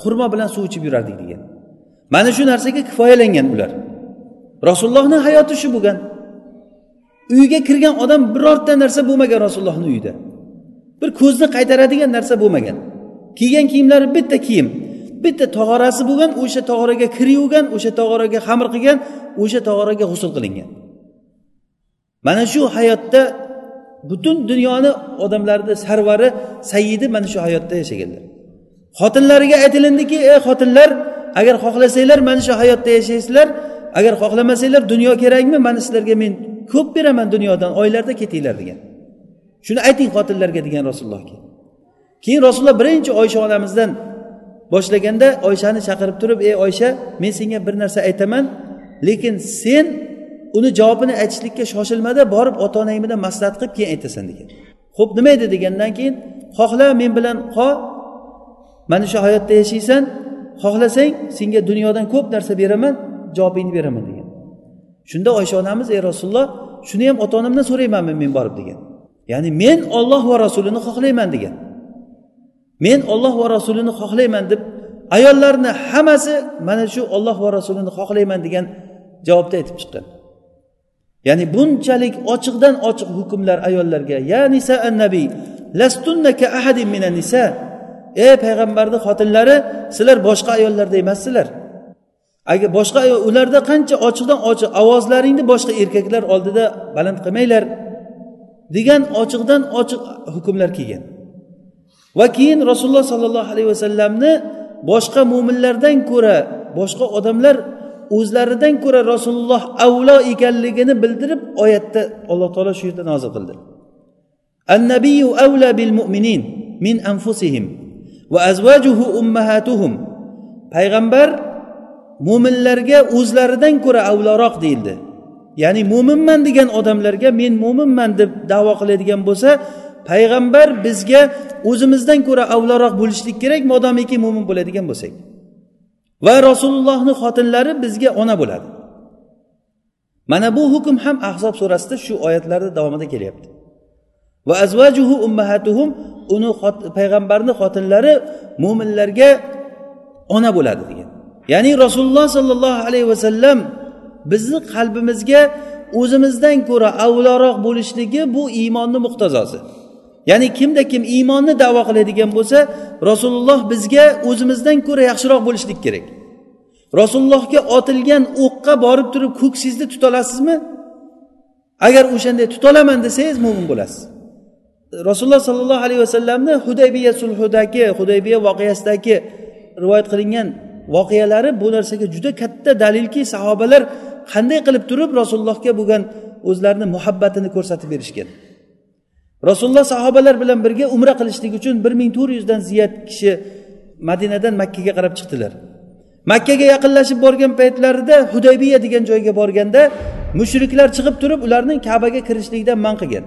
xurmo bilan suv ichib yurardik degan. Mana shu narsaga kifoyalangan ular. Rasulullohni hayoti shu bo'lgan. Uyga kirgan odam birorta narsa bo'lmagan rasulullohni uyida. Bir ko'zni qaytaradigan narsa bo'lmagan. Kiygan kiyimlari bitta kiyim bitta tog'orasi bo'lgan o'sha tog'oraga kir yuvgan o'sha tog'oraga xamir qilgan o'sha tog'oraga g'usul qilingan. Mana shu hayotda butun dunyoni odamlarni sarvari sayyidi mana shu hayotda yashaganlar. Xotinlariga aytilindiki ey xotinlar agar xohlasanglar mana shu hayotda yashaysizlar agar xohlamasanglar dunyo kerakmi mana sizlarga men ko'p beraman dunyodan oylarda ketinglar degan. Shuni ayting xotinlarga degan rasulullohga keyin. Rasululloh birinchi oysha onamizdan boshlaganda oyshani chaqirib turib ey oysha men senga bir narsa aytaman lekin sen uni javobini aytishlikka shoshilmada borib ota onang bilan maslahat qilib keyin aytasan degan. Ho'p nima edi? degandan keyin xohla men bilan qol mana shu hayotda yashaysan xohlasang senga dunyodan ko'p narsa beraman javobingni beraman degan. Shunda oysha onamiz ey rasululloh shuni ham ota onamdan so'raymanmi men borib degan. Ya'ni men olloh va rasulini xohlayman degan. Men olloh va rasulini xohlayman deb ayollarni hammasi mana shu olloh va rasulini xohlayman degan javobda aytib chiqqan. Ya'ni bunchalik ochiqdan ochiq hukmlar ayollarga ya nisa an nabiy lastunna ka ahadin minan nisa. Ey payg'ambarni xotinlari sizlar boshqa ayollarda emassizlar. Agar boshqa ularda qancha ochiqdan ochiq ovozlaringni boshqa erkaklar oldida baland qilmanglar. Degan ochiqdan ochiq hukmlar kelgan. Va keyin rasululloh sollallohu alayhi vasallamni boshqa mo'minlardan ko'ra boshqa odamlar o'zlaridan ko'ra rasululloh avlo ekanligini bildirib oyatda alloh taolo shu yerda nozil qildi. Annabiyu avla bil mu'minin min anfusihim va azvajuhu ummahatuhum. Payg'ambar mo'minlarga o'zlaridan ko'ra avloroq deyildi. Ya'ni mo'minman degan odamlarga men mo'minman deb davo qiladigan bo'lsa payg'ambar bizga o'zimizdan ko'ra avvalroq bo'lishlik kerak modomiki mo'min bo'ladigan bo'lsak. Va rasulullohni xotinlari bizga ona bo'ladi. Mana bu hukm ham ahzob surasida shu oyatlarni davomida kelyapti. Va azvajuhu ummahatuhum uni payg'ambarni xotinlari mo'minlarga ona bo'ladi degan. Ya'ni rasululloh sollallohu alayhi vasallam bizni qalbimizga o'zimizdan ko'ra avloroq bo'lishligi bu iymonni muqtazosi ya'ni kimda kim iymonni davo qiladigan bo'lsa rasululloh bizga o'zimizdan ko'ra yaxshiroq bo'lishlik kerak. Rasulullohga otilgan o'qqa borib turib ko'ksingizni tutolasizmi agar o'shanday tutolaman desangiz mo'min bo'lasiz. Rasululloh sollallohu alayhi vasallamni hudaybiya sulhidagi hudaybiya voqeasidagi rivoyat qilingan voqealari bu narsaga juda katta dalilki sahobalar qanday qilib turib rasulullohga bo'lgan o'zlarini muhabbatini ko'rsatib berishgan? Rasululloh sahobalar bilan birga umra qilishlik uchun bir ming to'rt yuzdan ziyod kishi madinadan makkaga qarab chiqdilar. Makkaga yaqinlashib borgan paytlarida hudaybiya degan joyga borganda mushriklar chiqib turib ularning kabaga kirishlikdan man qilgan.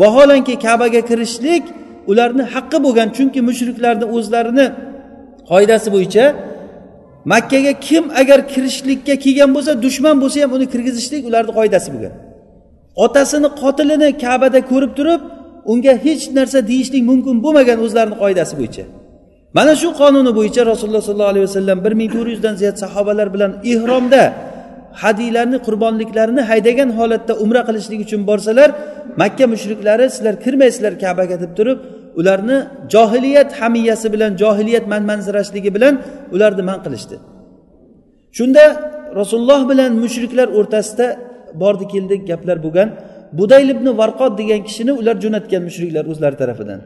Vaholanki kabaga kirishlik ularni haqqi bo'lgan chunki mushriklarni o'zlarini qoidasi bo'yicha makkaga kim agar kirishlikka kelgan bo'lsa dushman bo'lsa ham uni kirgizishlik ularni qoidasi bo'lgan otasini qotilini kabada ko'rib turib unga hech narsa deyishlik mumkin bo'lmagan o'zlarini qoidasi bo'yicha. Mana shu qonuni bo'yicha rasululloh sollallohu alayhi vasallam bir ming to'rt yuzdan ziyod sahobalar bilan ihromda hadiylarni qurbonliklarini haydagan holatda umra qilishlik uchun borsalar makka mushriklari sizlar kirmaysizlar kabaga deb turib ularni johiliyat hamiyasi bilan johiliyat manmanzirashligi bilan ularni man qilishdi. Shunda rasululloh bilan mushriklar o'rtasida bordi keldi gaplar bo'lgan. Budayl ibn varqot degan kishini ular jo'natgan mushriklar o'zlari tarafidan.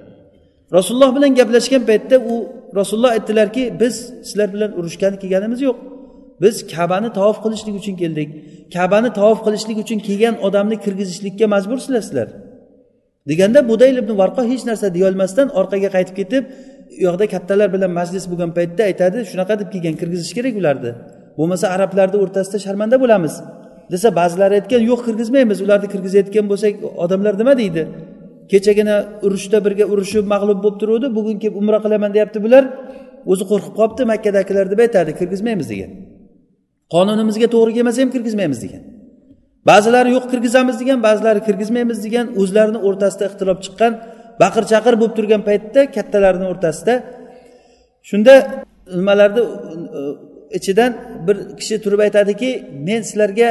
Rasululloh bilan gaplashgan paytda u rasululloh aytdilarki biz sizlar bilan urushgani kelganimiz yo'q. Biz kabani tavof qilishlik uchun keldik. Kabani tavof qilishlik uchun kelgan odamni kirgizishlikka majbursizlar sizlar. Deganda budayl ibn varqo hech narsa deyolmasdan orqaga qaytib ketib u yoqda kattalar bilan majlis bo'lgan paytda aytadi shunaqa deb kelgan kirgizish kerak ularni. Bo'lmasa arablarni o'rtasida sharmanda bo'lamiz. desa ba'zilari aytgan yo'q kirgizmaymiz ularni kirgizayotgan bo'lsak odamlar nima deydi? Kechagina urushda birga urushib mag'lub bo'lib turuvdi bugun kelib umra qilaman deyapti bular. O'zi qo'rqib qolibdi makkadagilar deb aytadi kirgizmaymiz degan. Qonunimizga to'g'ri kelmasa ham kirgizmaymiz degan. Ba'zilari yo'q kirgizamiz degan ba'zilari kirgizmaymiz degan o'zlarini o'rtasida ixtilof chiqqan baqir chaqir bo'lib turgan paytda kattalarni o'rtasida. Shunda nimalarni e, ichidan bir kishi turib aytadiki men sizlarga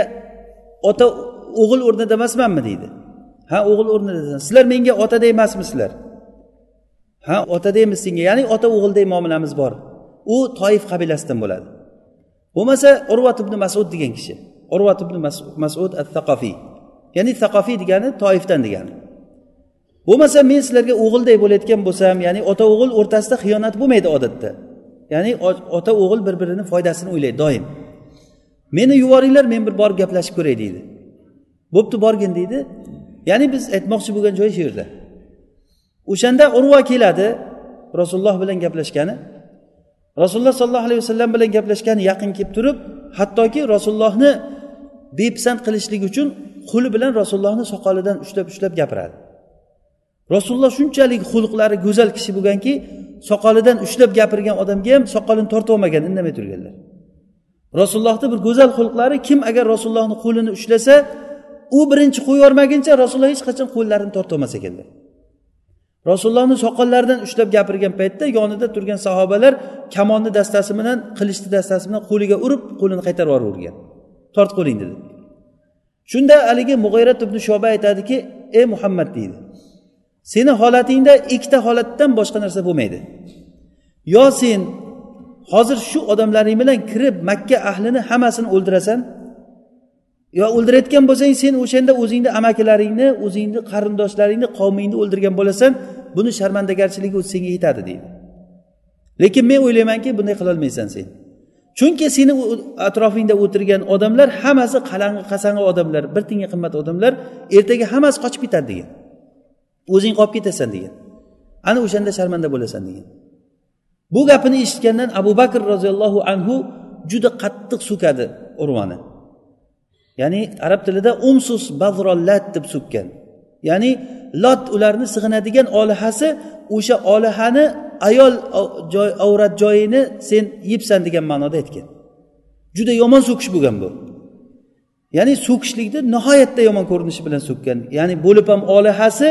ota o'g'il o'rnida emasmanmi deydi. Ha o'g'il o'rnida sizlar menga otaday emasmisizlar ha otadaymiz senga. Ya'ni ota o'g'ilday muomalamiz bor. U toif qabilasidan bo'ladi. Bo'lmasa urvat ibn masud degan kishi. Urvat ibn masud al thaqofiy ya'ni thaqofiy degani toifdan degani. Bo'lmasa men sizlarga o'g'ilday bo'layotgan bo'lsam ya'ni ota o'g'il o'rtasida xiyonat bo'lmaydi odatda. Ya'ni ota o'g'il bir birini foydasini o'ylaydi doim. Meni yuboringlar men bir borib gaplashib ko'ray deydi. Bo'pti borgin deydi. Ya'ni biz aytmoqchi bo'lgan joyi shu yerda. O'shanda urva keladi rasululloh bilan gaplashgani. Rasululloh sollallohu alayhi vasallam bilan gaplashgani yaqin kelib turib hattoki rasulullohni bepisand qilishlik uchun qo'li bilan rasulullohni soqolidan ushlab ushlab gapiradi. Rasululloh shunchalik xulqlari go'zal kishi bo'lganki soqolidan ushlab gapirgan odamga ham soqolini tortib olmagan indamay turganlar. Rasulullohni bir go'zal xulqlari kim agar rasulullohni qo'lini ushlasa u birinchi qo'yib yubormaguncha rasululloh hech qachon qo'llarini torta olmas ekanlar. Rasulullohni soqollaridan ushlab gapirgan paytda yonida turgan sahobalar kamonni dastasi bilan qilichni dastasi bilan qo'liga urib qo'lini qaytarib yuborgan. Tortib qo'ling dedi. Shunda haligi mug'ayrat ibn shoba aytadiki ey muhammad deydi. Seni holatingda ikkita holatdan boshqa narsa bo'lmaydi. Yo sen hozir shu odamlaring bilan kirib makka ahlini hammasini o'ldirasan yo o'ldirayotgan bo'lsang sen o'shanda o'zingni amakilaringni o'zingni qarindoshlaringni qavmingni o'ldirgan bo'lasan buni sharmandagarchiligi o'zi senga yetadi deydi. Lekin men o'ylaymanki bunday qilolmaysan sen. chunki seni atrofingda o'tirgan odamlar hammasi qalang'i qasang'i odamlar bir tiyinga qimmat odamlar ertaga hammasi qochib ketadi degan. O'zing qolib ketasan degan. Ana o'shanda sharmanda bo'lasan degan. Bu gapini eshitgandan abu bakr roziyallohu anhu juda qattiq so'kadi urvani. Ya'ni arab tilida umsus bazrollat deb so'kkan. Ya'ni lot ularni sig'inadigan olihasi o'sha olihani ayol joy avrat joyini sen yebsan degan ma'noda aytgan juda yomon so'kish bo'lgan bu. Ya'ni so'kishlikni nihoyatda yomon ko'rinishi bilan so'kkan. Ya'ni bo'lib ham olihasi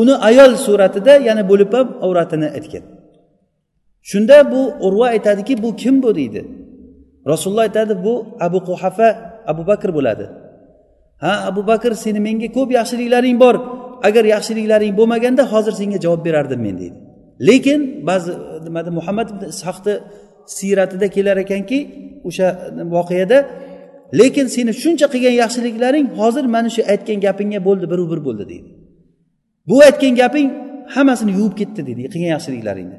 uni ayol suratida ya'ni bo'lib ham avratini aytgan shunda bu urva aytadiki bu kim bu deydi. Rasululloh aytadi bu abu quhafa abu bakr bo'ladi. Ha abu bakr seni menga ko'p yaxshiliklaring bor. Agar yaxshiliklaring bo'lmaganda hozir senga javob berardim men deydi. Lekin ba'zi nimada muhammad ibn ishoqni siyratida kelar ekanki o'sha voqeada lekin seni shuncha qilgan yaxshiliklaring hozir mana shu aytgan gapingga bo'ldi biru bir bo'ldi deydi. Bu aytgan gaping hammasini yuvib ketdi deydi qilgan yaxshiliklaringni.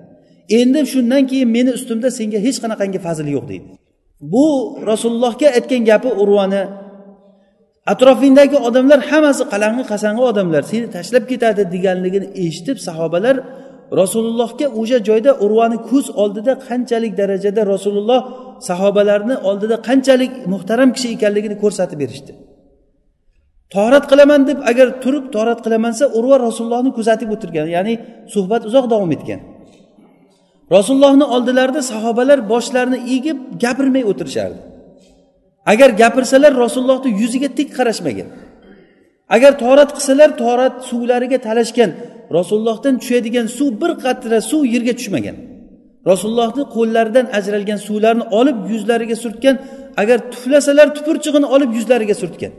Endi shundan keyin meni ustimda senga hech qanaqangi fazil yo'q deydi. Bu rasulullohga aytgan gapi urvani atrofingdagi odamlar hammasi qalang'i qasang'i odamlar seni tashlab ketadi deganligini eshitib sahobalar rasulullohga o'sha joyda urvani ko'z oldida qanchalik darajada rasululloh sahobalarni oldida qanchalik muhtaram kishi ekanligini ko'rsatib berishdi. Torat qilaman deb agar turib torat qilamansa urva rasulullohni kuzatib o'tirgan ya'ni suhbat uzoq davom etgan. Rasulullohni oldilarida sahobalar boshlarini egib gapirmay o'tirishardi. Agar gapirsalar rasulullohni yuziga tik qarashmagan. Agar torat qilsalar torat suvlariga talashgan. Rasulullohdan tushadigan suv bir qatra suv yerga tushmagan. Rasulullohni qo'llaridan ajralgan suvlarni olib yuzlariga surtgan. Agar tuflasalar tupurchig'ini olib yuzlariga surtgan.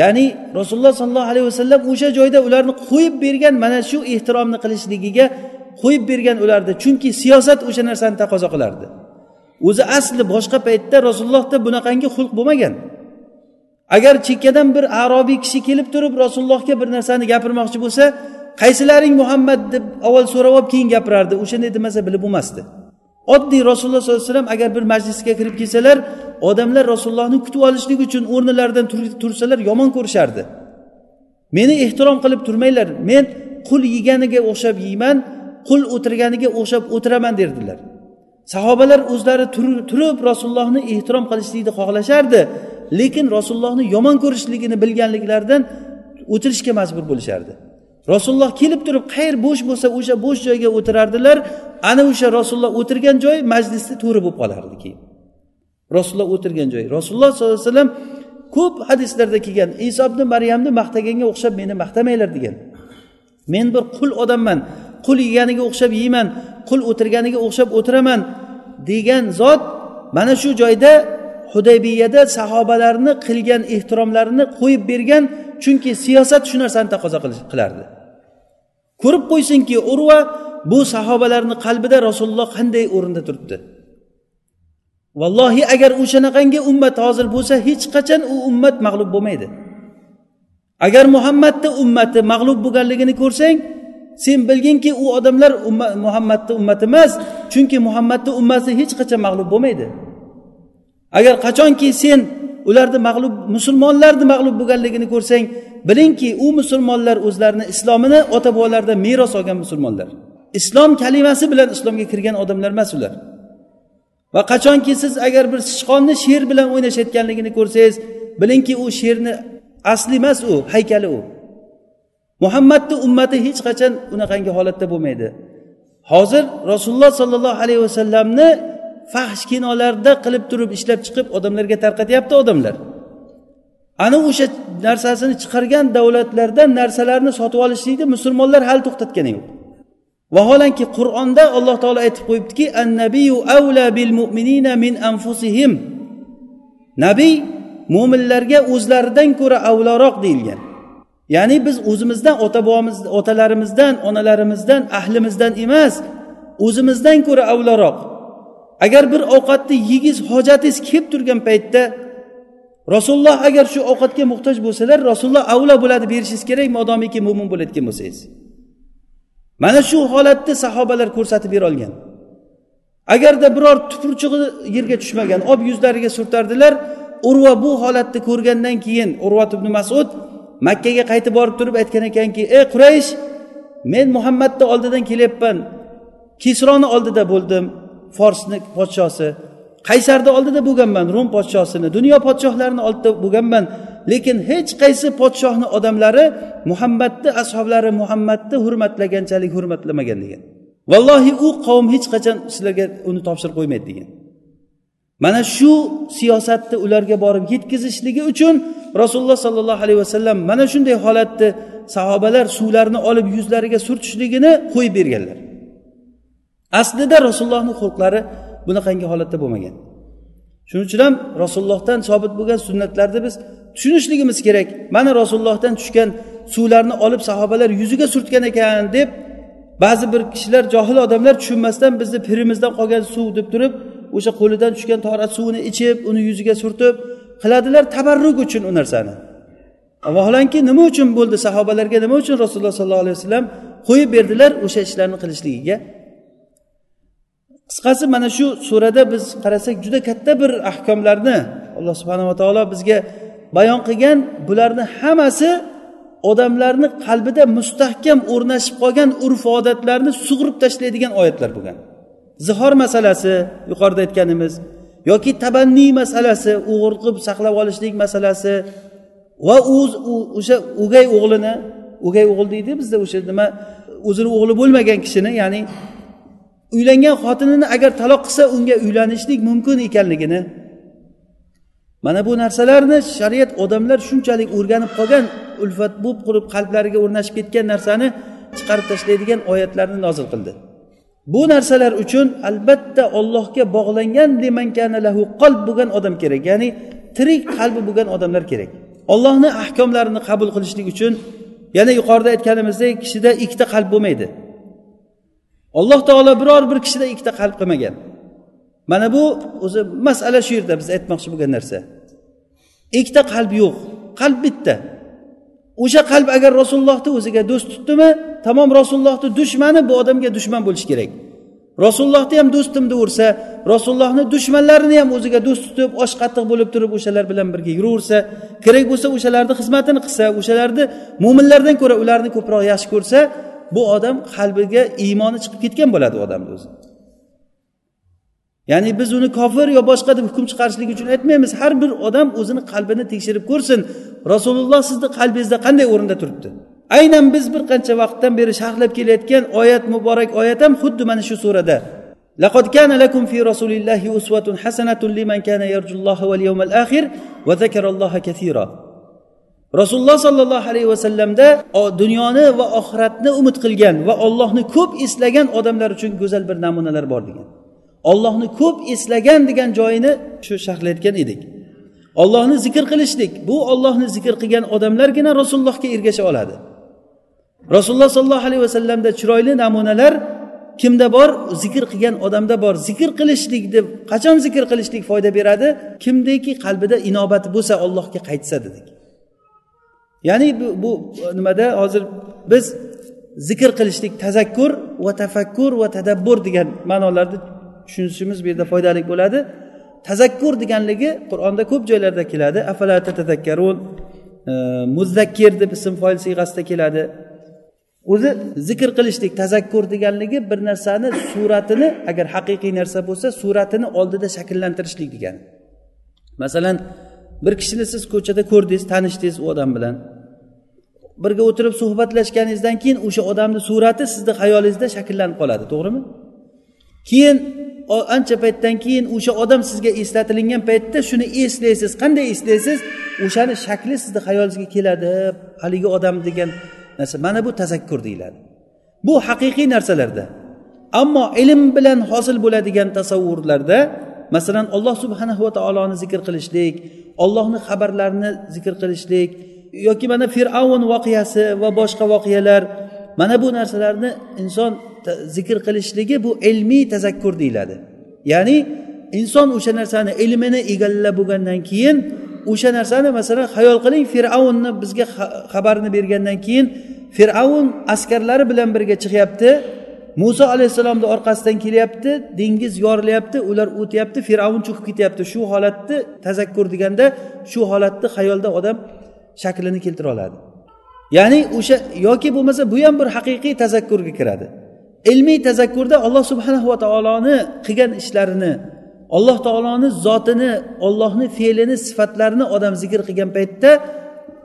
Ya'ni rasululloh sollallohu alayhi vasallam o'sha joyda ularni qo'yib bergan mana shu ehtiromni qilishligiga qo'yib bergan ularni chunki siyosat o'sha narsani taqozo qilardi. O'zi asli boshqa paytda rasulullohda bunaqangi xulq bo'lmagan. Agar chekkadan bir arobiy kishi kelib turib rasulullohga bir narsani gapirmoqchi bo'lsa qaysilaring muhammad deb avval so'rab olib keyin gapirardi. O'shanday demasa bilib bo'lmasdi. Oddiy rasululloh sollallohu alayhi vasallam agar bir majlisga kirib kelsalar odamlar rasulullohni kutib olishlik uchun o'rnilaridan tursalar yomon ko'rishardi. Meni ehtirom qilib turmanglar. Men qul yeganiga o'xshab yeyman qul o'tirganiga o'xshab o'tiraman derdilar. Sahobalar o'zlari turib rasulullohni ehtirom qilishlikni xohlashardi lekin rasulullohni yomon ko'rishligini bilganliklaridan o'tirishga majbur bo'lishardi. Rasululloh kelib turib qayer bo'sh bo'lsa o'sha bo'sh joyga o'tirardilar ana o'sha rasululloh o'tirgan joy majlisni to'ri bo'lib qolardi keyin. Rasululloh o'tirgan joy. Rasululloh sollallohu alayhi vasallam ko'p hadislarda kelgan iso ibn maryamni maqtaganga o'xshab meni maqtamanglar degan. Men bir qul odamman qul yeganiga o'xshab yeyman qul o'tirganiga o'xshab o'tiraman degan zot mana shu joyda hudaybiyada sahobalarni qilgan ehtiromlarini qo'yib bergan chunki siyosat shu narsani taqozo qilardi. Ko'rib qo'ysinki urva bu sahobalarni qalbida rasululloh qanday o'rinda turibdi. Vallohi agar o'shanaqangi ummat hozir bo'lsa hech qachon u ummat mag'lub bo'lmaydi. Agar muhammadni ummati mag'lub bo'lganligini ko'rsang sen bilginki u odamlar muhammadni ummati emas chunki muhammadni ummati hech qachon mag'lub bo'lmaydi. Agar qachonki sen ularni mag'lub musulmonlarni mag'lub bo'lganligini ko'rsang bilingki u musulmonlar o'zlarini islomini ota bobolaridan meros olgan musulmonlar. Islom kalimasi bilan islomga kirgan odamlar emas ular. Va qachonki siz agar bir sichqonni sher bilan o'ynashayotganligini ko'rsangiz bilingki u sherni asli emas u haykali u. muhammadni ummati hech qachon unaqangi holatda bo'lmaydi. Hozir rasululloh sollallohu alayhi vasallamni fahsh kinolarda qilib turib ishlab chiqib odamlarga tarqatyapti odamlar. Ana o'sha narsasini chiqargan davlatlardan narsalarni sotib olishlikni musulmonlar hali to'xtatgani yo'q. Vaholanki qur'onda alloh taolo aytib qo'yibdiki annabiyu avla bil mu'minina min anfusihim. Nabiy mo'minlarga o'zlaridan ko'ra avloroq deyilgan. Ya'ni biz o'zimizdan ota bobomiz otalarimizdan onalarimizdan ahlimizdan emas o'zimizdan ko'ra avlaroq agar bir ovqatni yegiz hojatingiz kelib turgan paytda rasululloh agar shu ovqatga muhtoj bo'lsalar rasululloh avlo bo'ladi berishingiz kerak modomiki mo'min bo'layotgan bo'lsangiz. Mana shu holatni sahobalar ko'rsatib berolgan agarda biror tupurchig'i yerga tushmagan olib yuzlariga surtardilar urva bu holatni ko'rgandan keyin urvat ibn masud makkaga qaytib borib turib aytgan ekanki ey quraysh men muhammadni oldidan kelyapman. Kisroni oldida bo'ldim forsni podshosi. Qaysarni oldida bo'lganman rum podshosini. Dunyo podshohlarini oldida bo'lganman. Lekin hech qaysi podshohni odamlari muhammadni ashoblari muhammadni hurmatlaganchalik hurmatlamagan degan. Vallohi u qavm hech qachon sizlarga uni topshirib qo'ymaydi degan. Mana shu siyosatni ularga borib yetkazishligi uchun rasululloh sollallohu alayhi vasallam mana shunday holatni sahobalar suvlarni olib yuzlariga surtishligini qo'yib berganlar. Aslida rasulullohni xulqlari bunaqangi holatda bo'lmagan. Shuning uchun ham rasulullohdan sobit bo'lgan sunnatlarni biz tushunishligimiz kerak. Mana rasulullohdan tushgan suvlarni olib sahobalar yuziga surtgan ekan deb ba'zi bir kishilar johil odamlar tushunmasdan bizni pirimizdan qolgan suv deb turib o'sha qo'lidan tushgan torat suvini ichib uni yuziga surtib qiladilar tabarruk uchun u narsani. Vaholanki nima uchun bo'ldi sahobalarga? Nima uchun rasululloh sollallohu alayhi vasallam qo'yib berdilar o'sha ishlarni qilishligiga? Qisqasi mana shu surada biz qarasak juda katta bir ahkomlarni alloh subhanava taolo bizga bayon qilgan bularni hammasi odamlarni qalbida mustahkam o'rnashib qolgan urf odatlarni sug'urib tashlaydigan oyatlar bo'lgan. Zihor masalasi yuqorida aytganimiz yoki tabanniy masalasi o'g'irqib saqlab olishlik masalasi va o'sha o'gay o'g'lini o'gay o'g'il deydi bizda o'sha nima o'zini o'g'li bo'lmagan kishini ya'ni uylangan xotinini agar taloq qilsa unga uylanishlik mumkin ekanligini mana bu narsalarni shariat odamlar shunchalik o'rganib qolgan ulfat bo'lib qurib qalblariga o'rnashib ketgan narsani chiqarib tashlaydigan oyatlarni nozil qildi. Bu narsalar uchun albatta ollohga bog'langan lahu qalb bo'lgan odam kerak. Ya'ni tirik qalbi bo'lgan odamlar kerak. Ollohni ahkomlarini qabul qilishlik uchun yana yuqorida aytganimizdek kishida ikkita qalb bo'lmaydi. Alloh taolo biror bir kishida ikkita qalb qilmagan. Mana bu o'zi masala shu yerda biz aytmoqchi bo'lgan narsa. Ikkita qalb yo'q qalb bitta. O'sha qalb agar rasulullohni o'ziga do'st tutdimi tamom rasulullohni dushmani bu odamga dushman bo'lishi kerak. Rasulullohni ham do'stim deyaversa rasulullohni dushmanlarini ham o'ziga do'st tutib osh qattiq bo'lib turib o'shalar bilan birga yuraversa kerak bo'lsa o'shalarni xizmatini qilsa o'shalarni mo'minlardan ko'ra ularni ko'proq yaxshi ko'rsa bu odam qalbiga iymoni chiqib ketgan bo'ladi u odamni o'zi. ya'ni biz uni kofir yo boshqa deb hukm chiqarishlik uchun aytmaymiz har bir odam o'zini qalbini tekshirib ko'rsin rasululloh sizni qalbingizda qanday o'rinda turibdi aynan biz bir qancha vaqtdan beri sharhlab kelayotgan oyat muborak oyat ham xuddi mana shu surada لقد كان لكم في رسول الله أسوة حسنة لمن كان يرجو الله واليوم الآخر وذكر الله كثيرا rasululloh sollallohu alayhi vasallamda dunyoni va oxiratni umid qilgan va ollohni ko'p eslagan odamlar uchun go'zal bir namunalar bor degan Ollohni ko'p eslagan degan joyini shu sharhlayotgan edik. Ollohni zikr qilishlik bu ollohni zikr qilgan odamlargina rasulullohga ergasha oladi. Rasululloh sollallohu alayhi vasallamda chiroyli namunalar kimda bor? Zikr qilgan odamda bor. Zikr qilishlik deb qachon zikr qilishlik foyda beradi? Kimdeki qalbida inobati bo'lsa ollohga qaytsa dedik. Ya'ni bu, bu nimada? Hozir biz zikr qilishlik tazakkur va tafakkur va tadabbur degan ma'nolarni tushunishimiz bu yerda foydali bo'ladi. Tazakkur deganligi qur'onda ko'p joylarda keladi. Afalata tatazakkarun. Muzakkir deb ism foil siyg'asida keladi. O'zi zikr qilishlik tazakkur deganligi bir narsani suratini agar haqiqiy narsa bo'lsa suratini oldida shakllantirishlik degani masalan bir kishini siz ko'chada ko'rdingiz tanishdingiz u odam bilan. Birga o'tirib suhbatlashganingizdan keyin o'sha odamni surati sizni xayolingizda shakllanib qoladi to'g'rimi? Keyin ancha paytdan keyin o'sha odam sizga eslatilingan paytda shuni eslaysiz. Qanday eslaysiz? O'shani shakli sizni xayolingizga keladi. Haligi odam degan narsa. Mana bu tazakkur deyiladi. Bu haqiqiy narsalarda. Ammo ilm bilan hosil bo'ladigan tasavvurlarda masalan alloh subhanahu va taoloni zikr qilishlik ollohni xabarlarini zikr qilishlik yoki mana fir'avn voqeasi va boshqa voqealar mana bu narsalarni inson zikr qilishligi bu ilmiy tazakkur deyiladi. Ya'ni inson o'sha narsani ilmini egallab bo'lgandan keyin o'sha narsani masalan xayol qiling fir'avnni bizga xabarini bergandan keyin fir'avn askarlari bilan birga chiqyapti muso alayhissalomni orqasidan kelyapti dengiz yorilyapti ular o'tyapti fir'avn cho'kib ketyapti. Shu holatni tazakkur deganda shu holatni xayolda odam shaklini keltira oladi. Ya'ni o'sha yoki bo'lmasa bu ham bir haqiqiy tazakkurga kiradi. Ilmiy tazakkurda alloh subhanahu va taoloni qilgan ishlarini alloh taoloni zotini ollohni fe'lini sifatlarini odam zikr qilgan paytda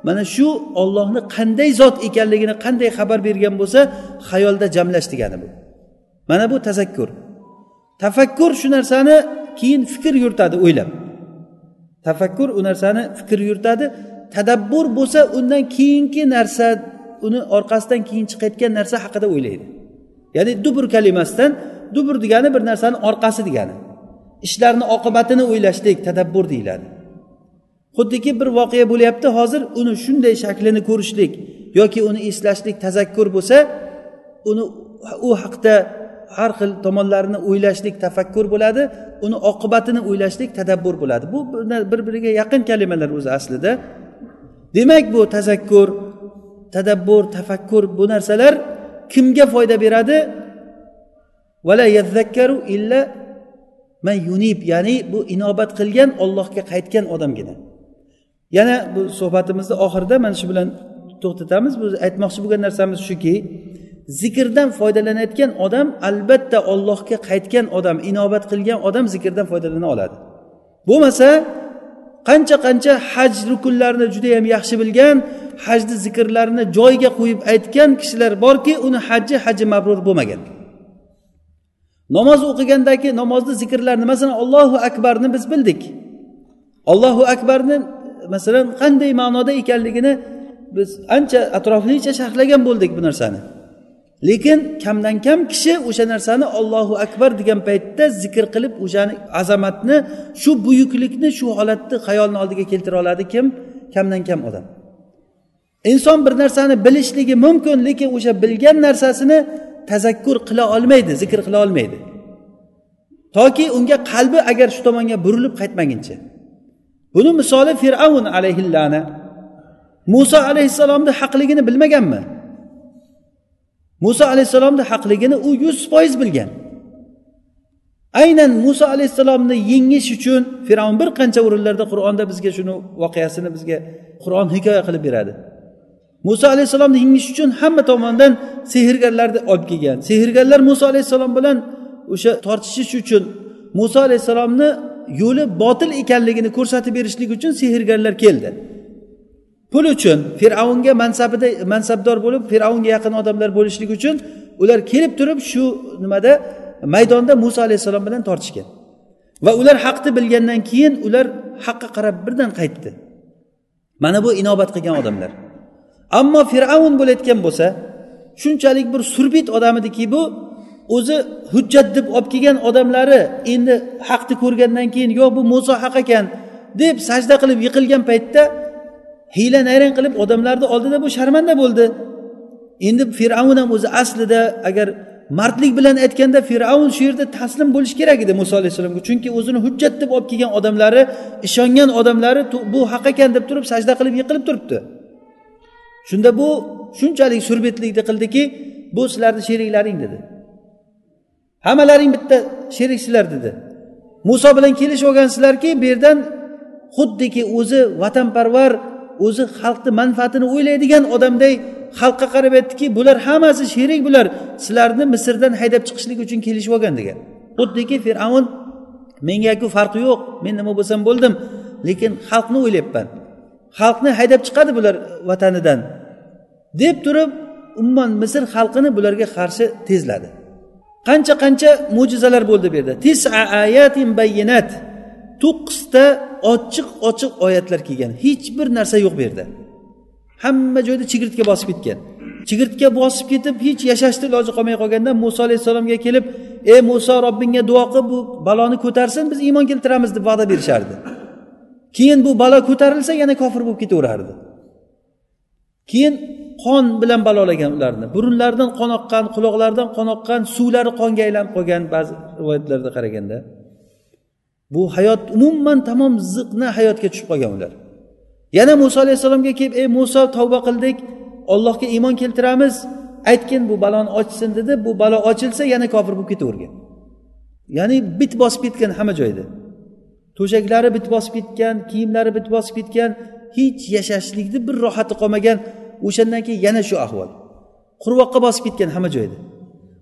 mana shu ollohni qanday zot ekanligini qanday xabar bergan bo'lsa xayolda jamlash degani bu. Mana bu tazakkur. Tafakkur shu narsani keyin fikr yuritadi o'ylab. Tafakkur u narsani fikr yuritadi. Tadabbur bo'lsa undan keyingi narsa uni orqasidan keyin chiqayotgan narsa haqida o'ylaydi. Ya'ni dubur kalimasidan dubur degani bir narsani orqasi degani. Ishlarni oqibatini o'ylashlik tadabbur deyiladi. Xuddiki bir voqea bo'lyapti hozir uni shunday shaklini ko'rishlik yoki uni eslashlik tazakkur bo'lsa uni u haqda har xil tomonlarini o'ylashlik tafakkur bo'ladi uni oqibatini o'ylashlik tadabbur bo'ladi. Bu bir biriga yaqin kalimalar o'zi aslida. Demak bu tazakkur tadabbur tafakkur bu narsalar kimga foyda beradi? Vala yazakkaru illa man yunib ya'ni bu inobat qilgan ollohga qaytgan odamgina. Yana bu suhbatimizni oxirida mana shu bilan to'xtatamiz. Biz aytmoqchi bo'lgan narsamiz shuki zikrdan foydalanayotgan odam albatta ollohga qaytgan odam inobat qilgan odam zikrdan foydalana oladi. Bo'lmasa qancha qancha haj rukunlarini judayam yaxshi bilgan hajni zikrlarini joyiga qo'yib aytgan kishilar borki uni haji haji mabrur bo'lmagan. Namoz o'qigandagi namozni zikrlarini masalan ollohu akbarni biz bildik. Ollohu akbarni masalan qanday ma'noda ekanligini biz ancha atroflicha sharhlagan bo'ldik bu narsani. Lekin kamdan kam kishi o'sha narsani ollohu akbar degan paytda zikr qilib o'shani azamatni shu buyuklikni shu holatni xayolni oldiga keltira oladi kim? Kamdan kam odam. Inson bir narsani bilishligi mumkin lekin o'sha bilgan narsasini tazakkur qila olmaydi zikr qila olmaydi. Toki unga qalbi agar shu tomonga burilib qaytmaguncha. Buni misoli fir'avn alayhillana. Muso alayhissalomni haqligini bilmaganmi? Muso alayhissalomni haqligini u yuz foiz bilgan. Aynan muso alayhissalomni yengish uchun fir'avn bir qancha o'rinlarda qur'onda bizga shuni voqeasini bizga qur'on hikoya qilib beradi. Muso alayhissalomni yengish uchun hamma tomondan sehrgarlarni olib kelgan. Sehrgarlar muso alayhissalom bilan o'sha tortishish uchun muso alayhissalomni yo'li botil ekanligini ko'rsatib berishlik uchun sehrgarlar keldi. Pul uchun fir'avnga mansabida mansabdor bo'lib fir'avnga yaqin odamlar bo'lishlik uchun ular kelib turib shu nimada maydonda muso alayhissalom bilan tortishgan. Va ular haqni bilgandan keyin ular haqqa qarab birdan qaytdi. Mana bu inobat qilgan odamlar. Ammo fir'avn bo'layotgan bo'lsa shunchalik bir surbit odam ediki bu o'zi hujjat deb olib kelgan odamlari endi haqni ko'rgandan keyin yo'q bu muso haq ekan deb sajda qilib yiqilgan paytda hiyla nayrang qilib odamlarni oldida bu sharmanda bo'ldi. Endi fir'avn ham o'zi aslida agar mardlik bilan aytganda fir'avn shu yerda taslim bo'lishi kerak edi muso alayhissalomga. Chunki o'zini hujjat deb olib kelgan odamlari ishongan odamlari bu haq ekan deb turib sajda qilib yiqilib turibdi. Shunda bu shunchalik surbetlikni qildiki bu sizlarni sheriklaring dedi. Hammalaring bitta sheriksizlar dedi. Muso bilan kelishib olgansizlarki bu yerdan xuddiki o'zi vatanparvar o'zi xalqni manfaatini o'ylaydigan odamday xalqqa qarab aytdiki bular hammasi sherik bular sizlarni misrdan haydab chiqishlik uchun kelishib olgan degan. Xuddiki fir'avn mengaku farqi yo'q men nima bo'lsam bo'ldim lekin xalqni o'ylayapman. Xalqni haydab chiqadi bular vatanidan deb turib umuman misr xalqini bularga qarshi tezladi. Qancha qancha mo'jizalar bo'ldi bu yerda. Tisa ayatin bayyinat to'qqizta ochiq ochiq oyatlar kelgan. Hech bir narsa yo'q bu yerda. Hamma joyda chigirtka bosib ketgan. Chigirtka bosib ketib hech yashashni iloji qolmay qolganda muso alayhissalomga kelib ey muso robbingga duo qilib bu baloni ko'tarsin biz iymon keltiramiz deb va'da berishardi. Keyin bu balo ko'tarilsa yana kofir bo'lib ketaverardi. Keyin qon bilan balolagan ularni burunlaridan qon oqqan quloqlaridan qon oqqan suvlari qonga aylanib qolgan ba'zi rivoyatlarda qaraganda. Bu hayot umuman tamom ziqna hayotga tushib qolgan ular. Yana muso alayhissalomga kelib ey muso tavba qildik. Ollohga iymon keltiramiz. Aytgin bu baloni ochsin dedi. Bu balo ochilsa yana kofir bo'lib ketavergan. Ya'ni bit bosib ketgan hamma joyda. To'shaklari bit bosib ketgan kiyimlari bit bosib ketgan hech yashashlikni bir rohati qolmagan o'shandan keyin yana shu ahvol. Qurvoqqa bosib ketgan hamma joyda.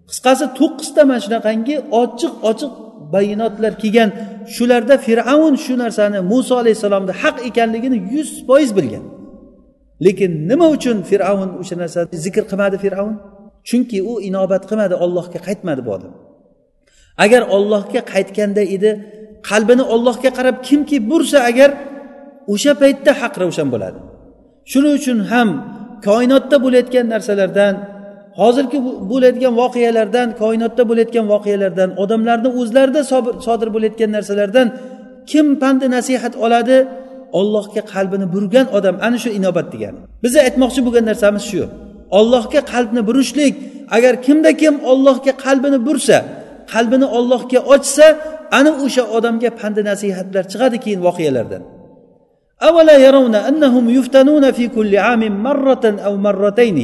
Qisqasi to'qqizta mana shunaqangi ochiq ochiq bayonotlar kelgan. Shularda fir'avn shu narsani muso alayhissalomni haq ekanligini yuz foiz bilgan. Lekin nima uchun fir'avn o'sha narsani zikr qilmadi fir'avn? Chunki u inobat qilmadi ollohga qaytmadi bu odam. Agar ollohga qaytganda edi qalbini ollohga qarab kimki bursa agar o'sha paytda haq ravshan bo'ladi. Shuning uchun ham koinotda bo'layotgan narsalardan hozirgi bo'ladigan voqealardan koinotda bo'layotgan voqealardan odamlarni o'zlarida sodir bo'layotgan narsalardan kim pandi nasihat oladi ollohga qalbini burgan odam ana shu inobat degani biza aytmoqchi bo'lgan narsamiz shu ollohga qalbni burishlik agar kimda kim ollohga qalbini bursa qalbini ollohga ochsa ana o'sha odamga pandi nasihatlar chiqadi keyin voqealardan أولا يرون أنهم يفتنون في كل عام مرة أو مرتين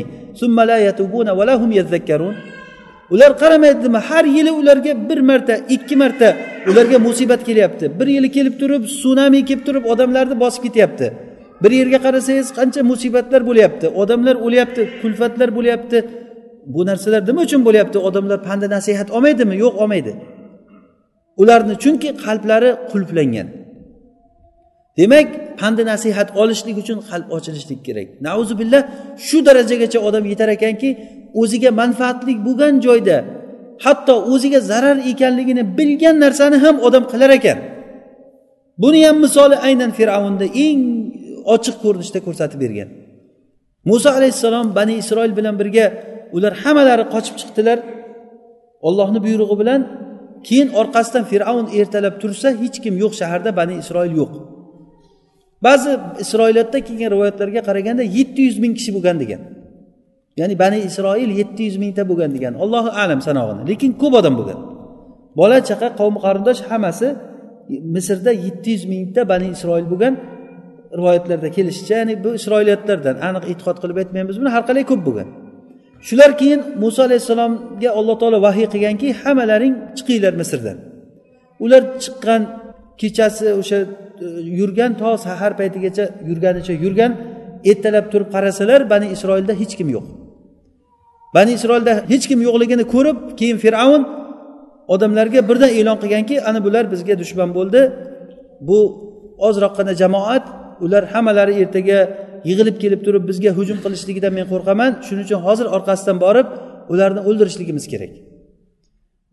ular qaramaydimi har yili ularga bir marta ikki marta ularga musibat kelyapti. Bir yili kelib turib sunami kelib turib odamlarni bosib ketyapti. Bir yerga qarasangiz qancha musibatlar bo'lyapti. Odamlar o'lyapti kulfatlar bo'lyapti. Bu narsalar nima uchun bo'lyapti? Odamlar panda nasihat olmaydimi? Yo'q olmaydi. Ularni chunki qalblari qulflangan. Demak pandi nasihat olishlik uchun qalb ochilishlik kerak. Nauzubillah shu darajagacha odam yetar ekanki o'ziga manfaatli bo'lgan joyda hatto o'ziga zarar ekanligini bilgan narsani ham odam qilar ekan. Buni ham misoli aynan fir'avnda eng ochiq ko'rinishda ko'rsatib bergan. Muso alayhissalom bani isroil bilan birga ular hammalari qochib chiqdilar. Ollohni buyrug'i bilan keyin orqasidan fir'avn ertalab tursa hech kim yo'q shaharda bani isroil yo'q. Ba'zi isroiliyatda kelgan rivoyatlarga qaraganda yetti yuz ming kishi bo'lgan degan. Ya'ni bani isroil yetti yuz mingta bo'lgan degan. Ollohu alam sanog'ini. Lekin ko'p odam bo'lgan. Bola chaqa qavm qarindosh hammasi misrda yetti yuz mingta bani isroil bo'lgan rivoyatlarda kelishicha ya'ni bu isroiliyatlardan aniq e'tiqod qilib aytmaymiz buni har qalay ko'p bo'lgan. Shular keyin muso alayhissalomga alloh taolo vahiy qilganki hammalaring chiqinglar misrdan. Ular chiqqan kechasi o'sha yurgan to sahar paytigacha yurganicha yurgan ertalab turib qarasalar bani isroilda hech kim yo'q. Bani isroilda hech kim yo'qligini ko'rib keyin fir'avn odamlarga birdan e'lon qilganki ana bular bizga dushman bo'ldi. Bu ozroqgina jamoat ular hammalari ertaga yig'ilib kelib turib bizga hujum qilishligidan men qo'rqaman. Shuning uchun hozir orqasidan borib ularni o'ldirishligimiz kerak.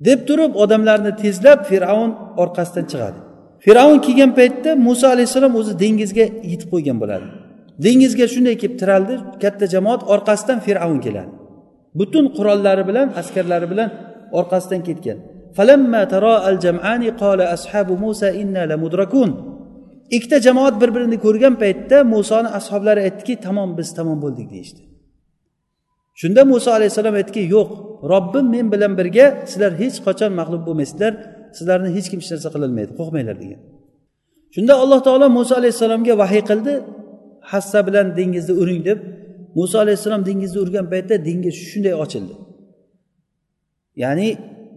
Deb turib odamlarni tezlab fir'avn orqasidan chiqadi. Fir'avn kelgan paytda muso alayhissalom o'zi dengizga yetib qo'ygan bo'ladi. Dengizga shunday kelib tiraldi katta jamoat orqasidan fir'avn keladi. Butun qurollari bilan askarlari bilan orqasidan ketgan. Ikkita jamoat bir birini ko'rgan paytda musoni ashoblari aytdiki tamom biz tamom bo'ldik deyishdi. Shunda muso alayhissalom aytdiki yo'q robbim men bilan birga sizlar hech qachon mag'lub bo'lmaysizlar. Sizlarni hech kim hech narsa qilolmaydi qo'rqmanglar degan. Shunda alloh taolo muso alayhissalomga vahiy qildi. Hassa bilan dengizni uring deb muso alayhissalom dengizni urgan paytda dengiz shunday ochildi. Ya'ni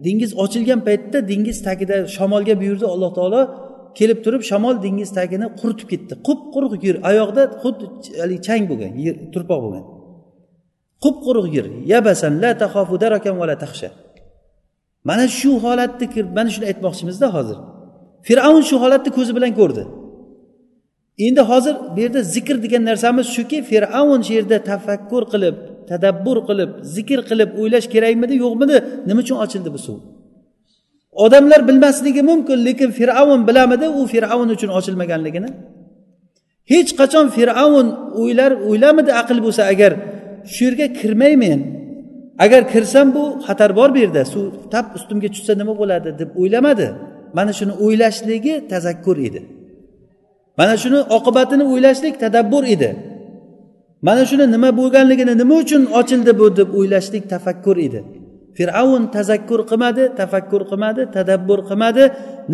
dengiz ochilgan paytda dengiz tagida shamolga buyurdi alloh taolo. Kelib turib shamol dengiz tagini quritib ketdi. Qup quruq yer oyoqda xuddi haligi chang bo'lgan yer turpoq bo'lgan. Qup quruq yer yabasan la tahofu darakan va la taxsha mana shu holatni mana shuni aytmoqchimizda hozir. Fir'avn shu holatni ko'zi bilan ko'rdi. Endi hozir bu yerda zikr degan narsamiz shuki fir'avn shu yerda tafakkur qilib tadabbur qilib zikr qilib o'ylash kerakmidi yo'qmidi? Nima uchun ochildi bu suv? Odamlar bilmasligi mumkin lekin fir'avn bilamidi? U fir'avn uchun ochilmaganligini. Hech qachon fir'avn o'ylar o'ylamidi aql bo'lsa agar shu yerga kirmaymen agar kirsam bu xatar bor bu yerda suv tap ustimga tushsa nima bo'ladi deb o'ylamadi. Mana shuni o'ylashligi tazakkur edi. Mana shuni oqibatini o'ylashlik tadabbur edi. Mana shuni nima bo'lganligini nima uchun ochildi bu deb o'ylashlik tafakkur edi. Fir'avn tazakkur qilmadi tafakkur qilmadi tadabbur qilmadi.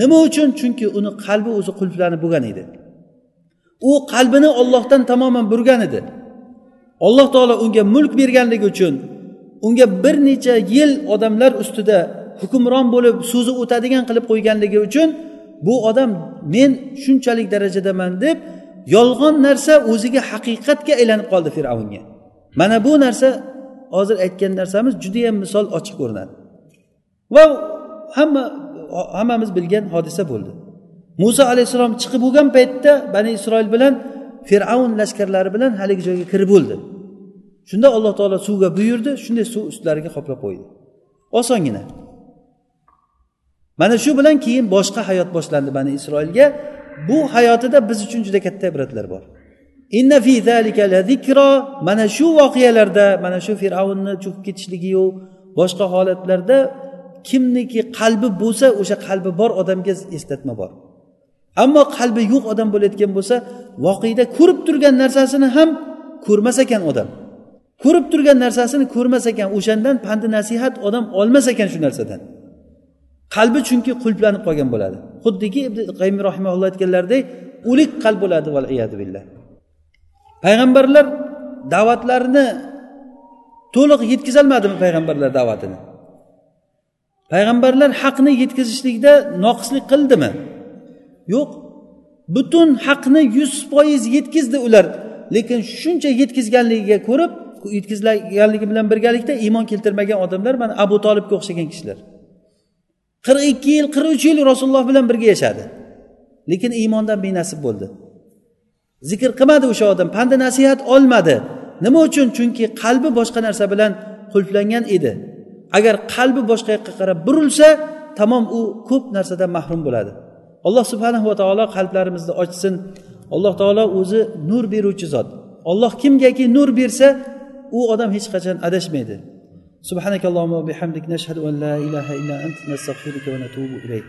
Nima uchun? Chunki uni qalbi o'zi qulflanib bo'lgan edi. U qalbini ollohdan tamoman burgan edi. Alloh taolo unga mulk berganligi uchun unga bir necha yil odamlar ustida hukmron bo'lib so'zi o'tadigan qilib qo'yganligi uchun bu odam men shunchalik darajadaman deb yolg'on narsa o'ziga haqiqatga aylanib qoldi fir'avnga. Mana bu narsa hozir aytgan narsamiz judayam misol ochiq ko'rinadi. Va hamma hammamiz bilgan hodisa bo'ldi. Muso alayhissalom chiqib bo'lgan paytda bani isroil bilan fir'avn lashkarlari bilan haligi joyga kirib bo'ldi. Shunda alloh taolo suvga buyurdi shunday suv ustlariga qoplab qo'ydi. Osongina. Mana shu bilan keyin boshqa hayot boshlandi bani isroilga. Bu hayotida biz uchun juda katta ibratlar bor. Inna fi zalika la zikro mana shu voqealarda mana shu fir'avnni cho'kib ketishligiyu boshqa holatlarda kimniki qalbi bo'lsa o'sha qalbi bor odamga eslatma bor. Ammo qalbi yo'q odam bo'layotgan bo'lsa voqeda ko'rib turgan narsasini ham ko'rmas ekan odam. Ko'rib turgan narsasini ko'rmas ekan o'shandan pandi nasihat odam olmas ekan shu narsadan. Qalbi chunki qulplanib qolgan bo'ladi. Xuddiki ibn qayim rahimaulloh aytganlaridek o'lik qalb bo'ladi billah. Payg'ambarlar da'vatlarini to'liq yetkazolmadimi payg'ambarlar da'vatini? Payg'ambarlar haqni yetkazishlikda noqislik qildimi? Yo'q. Butun haqni yuz foiz yetkazdi ular. Lekin shuncha yetkazganligiga ko'rib yetkazganligi bilan birgalikda iymon keltirmagan odamlar mana abu tolibga o'xshagan kishilar. qirq ikki yil qirq uch yil rasululloh bilan birga yashadi. Lekin iymondan benasib bo'ldi. Zikr qilmadi o'sha odam panda nasihat olmadi. Nima uchun? Chunki qalbi boshqa narsa bilan qulflangan edi. Agar qalbi boshqa yoqqa qarab burilsa tamom u ko'p narsadan mahrum bo'ladi. Alloh subhanahu va taolo qalblarimizni ochsin. Alloh taolo o'zi nur beruvchi zot. Olloh kimgaki nur bersa u odam hech qachon adashmaydi. Subhanakallohu bihamdik nashhadu an la ilaha illa ant nastag'firuka va natubu ilayk.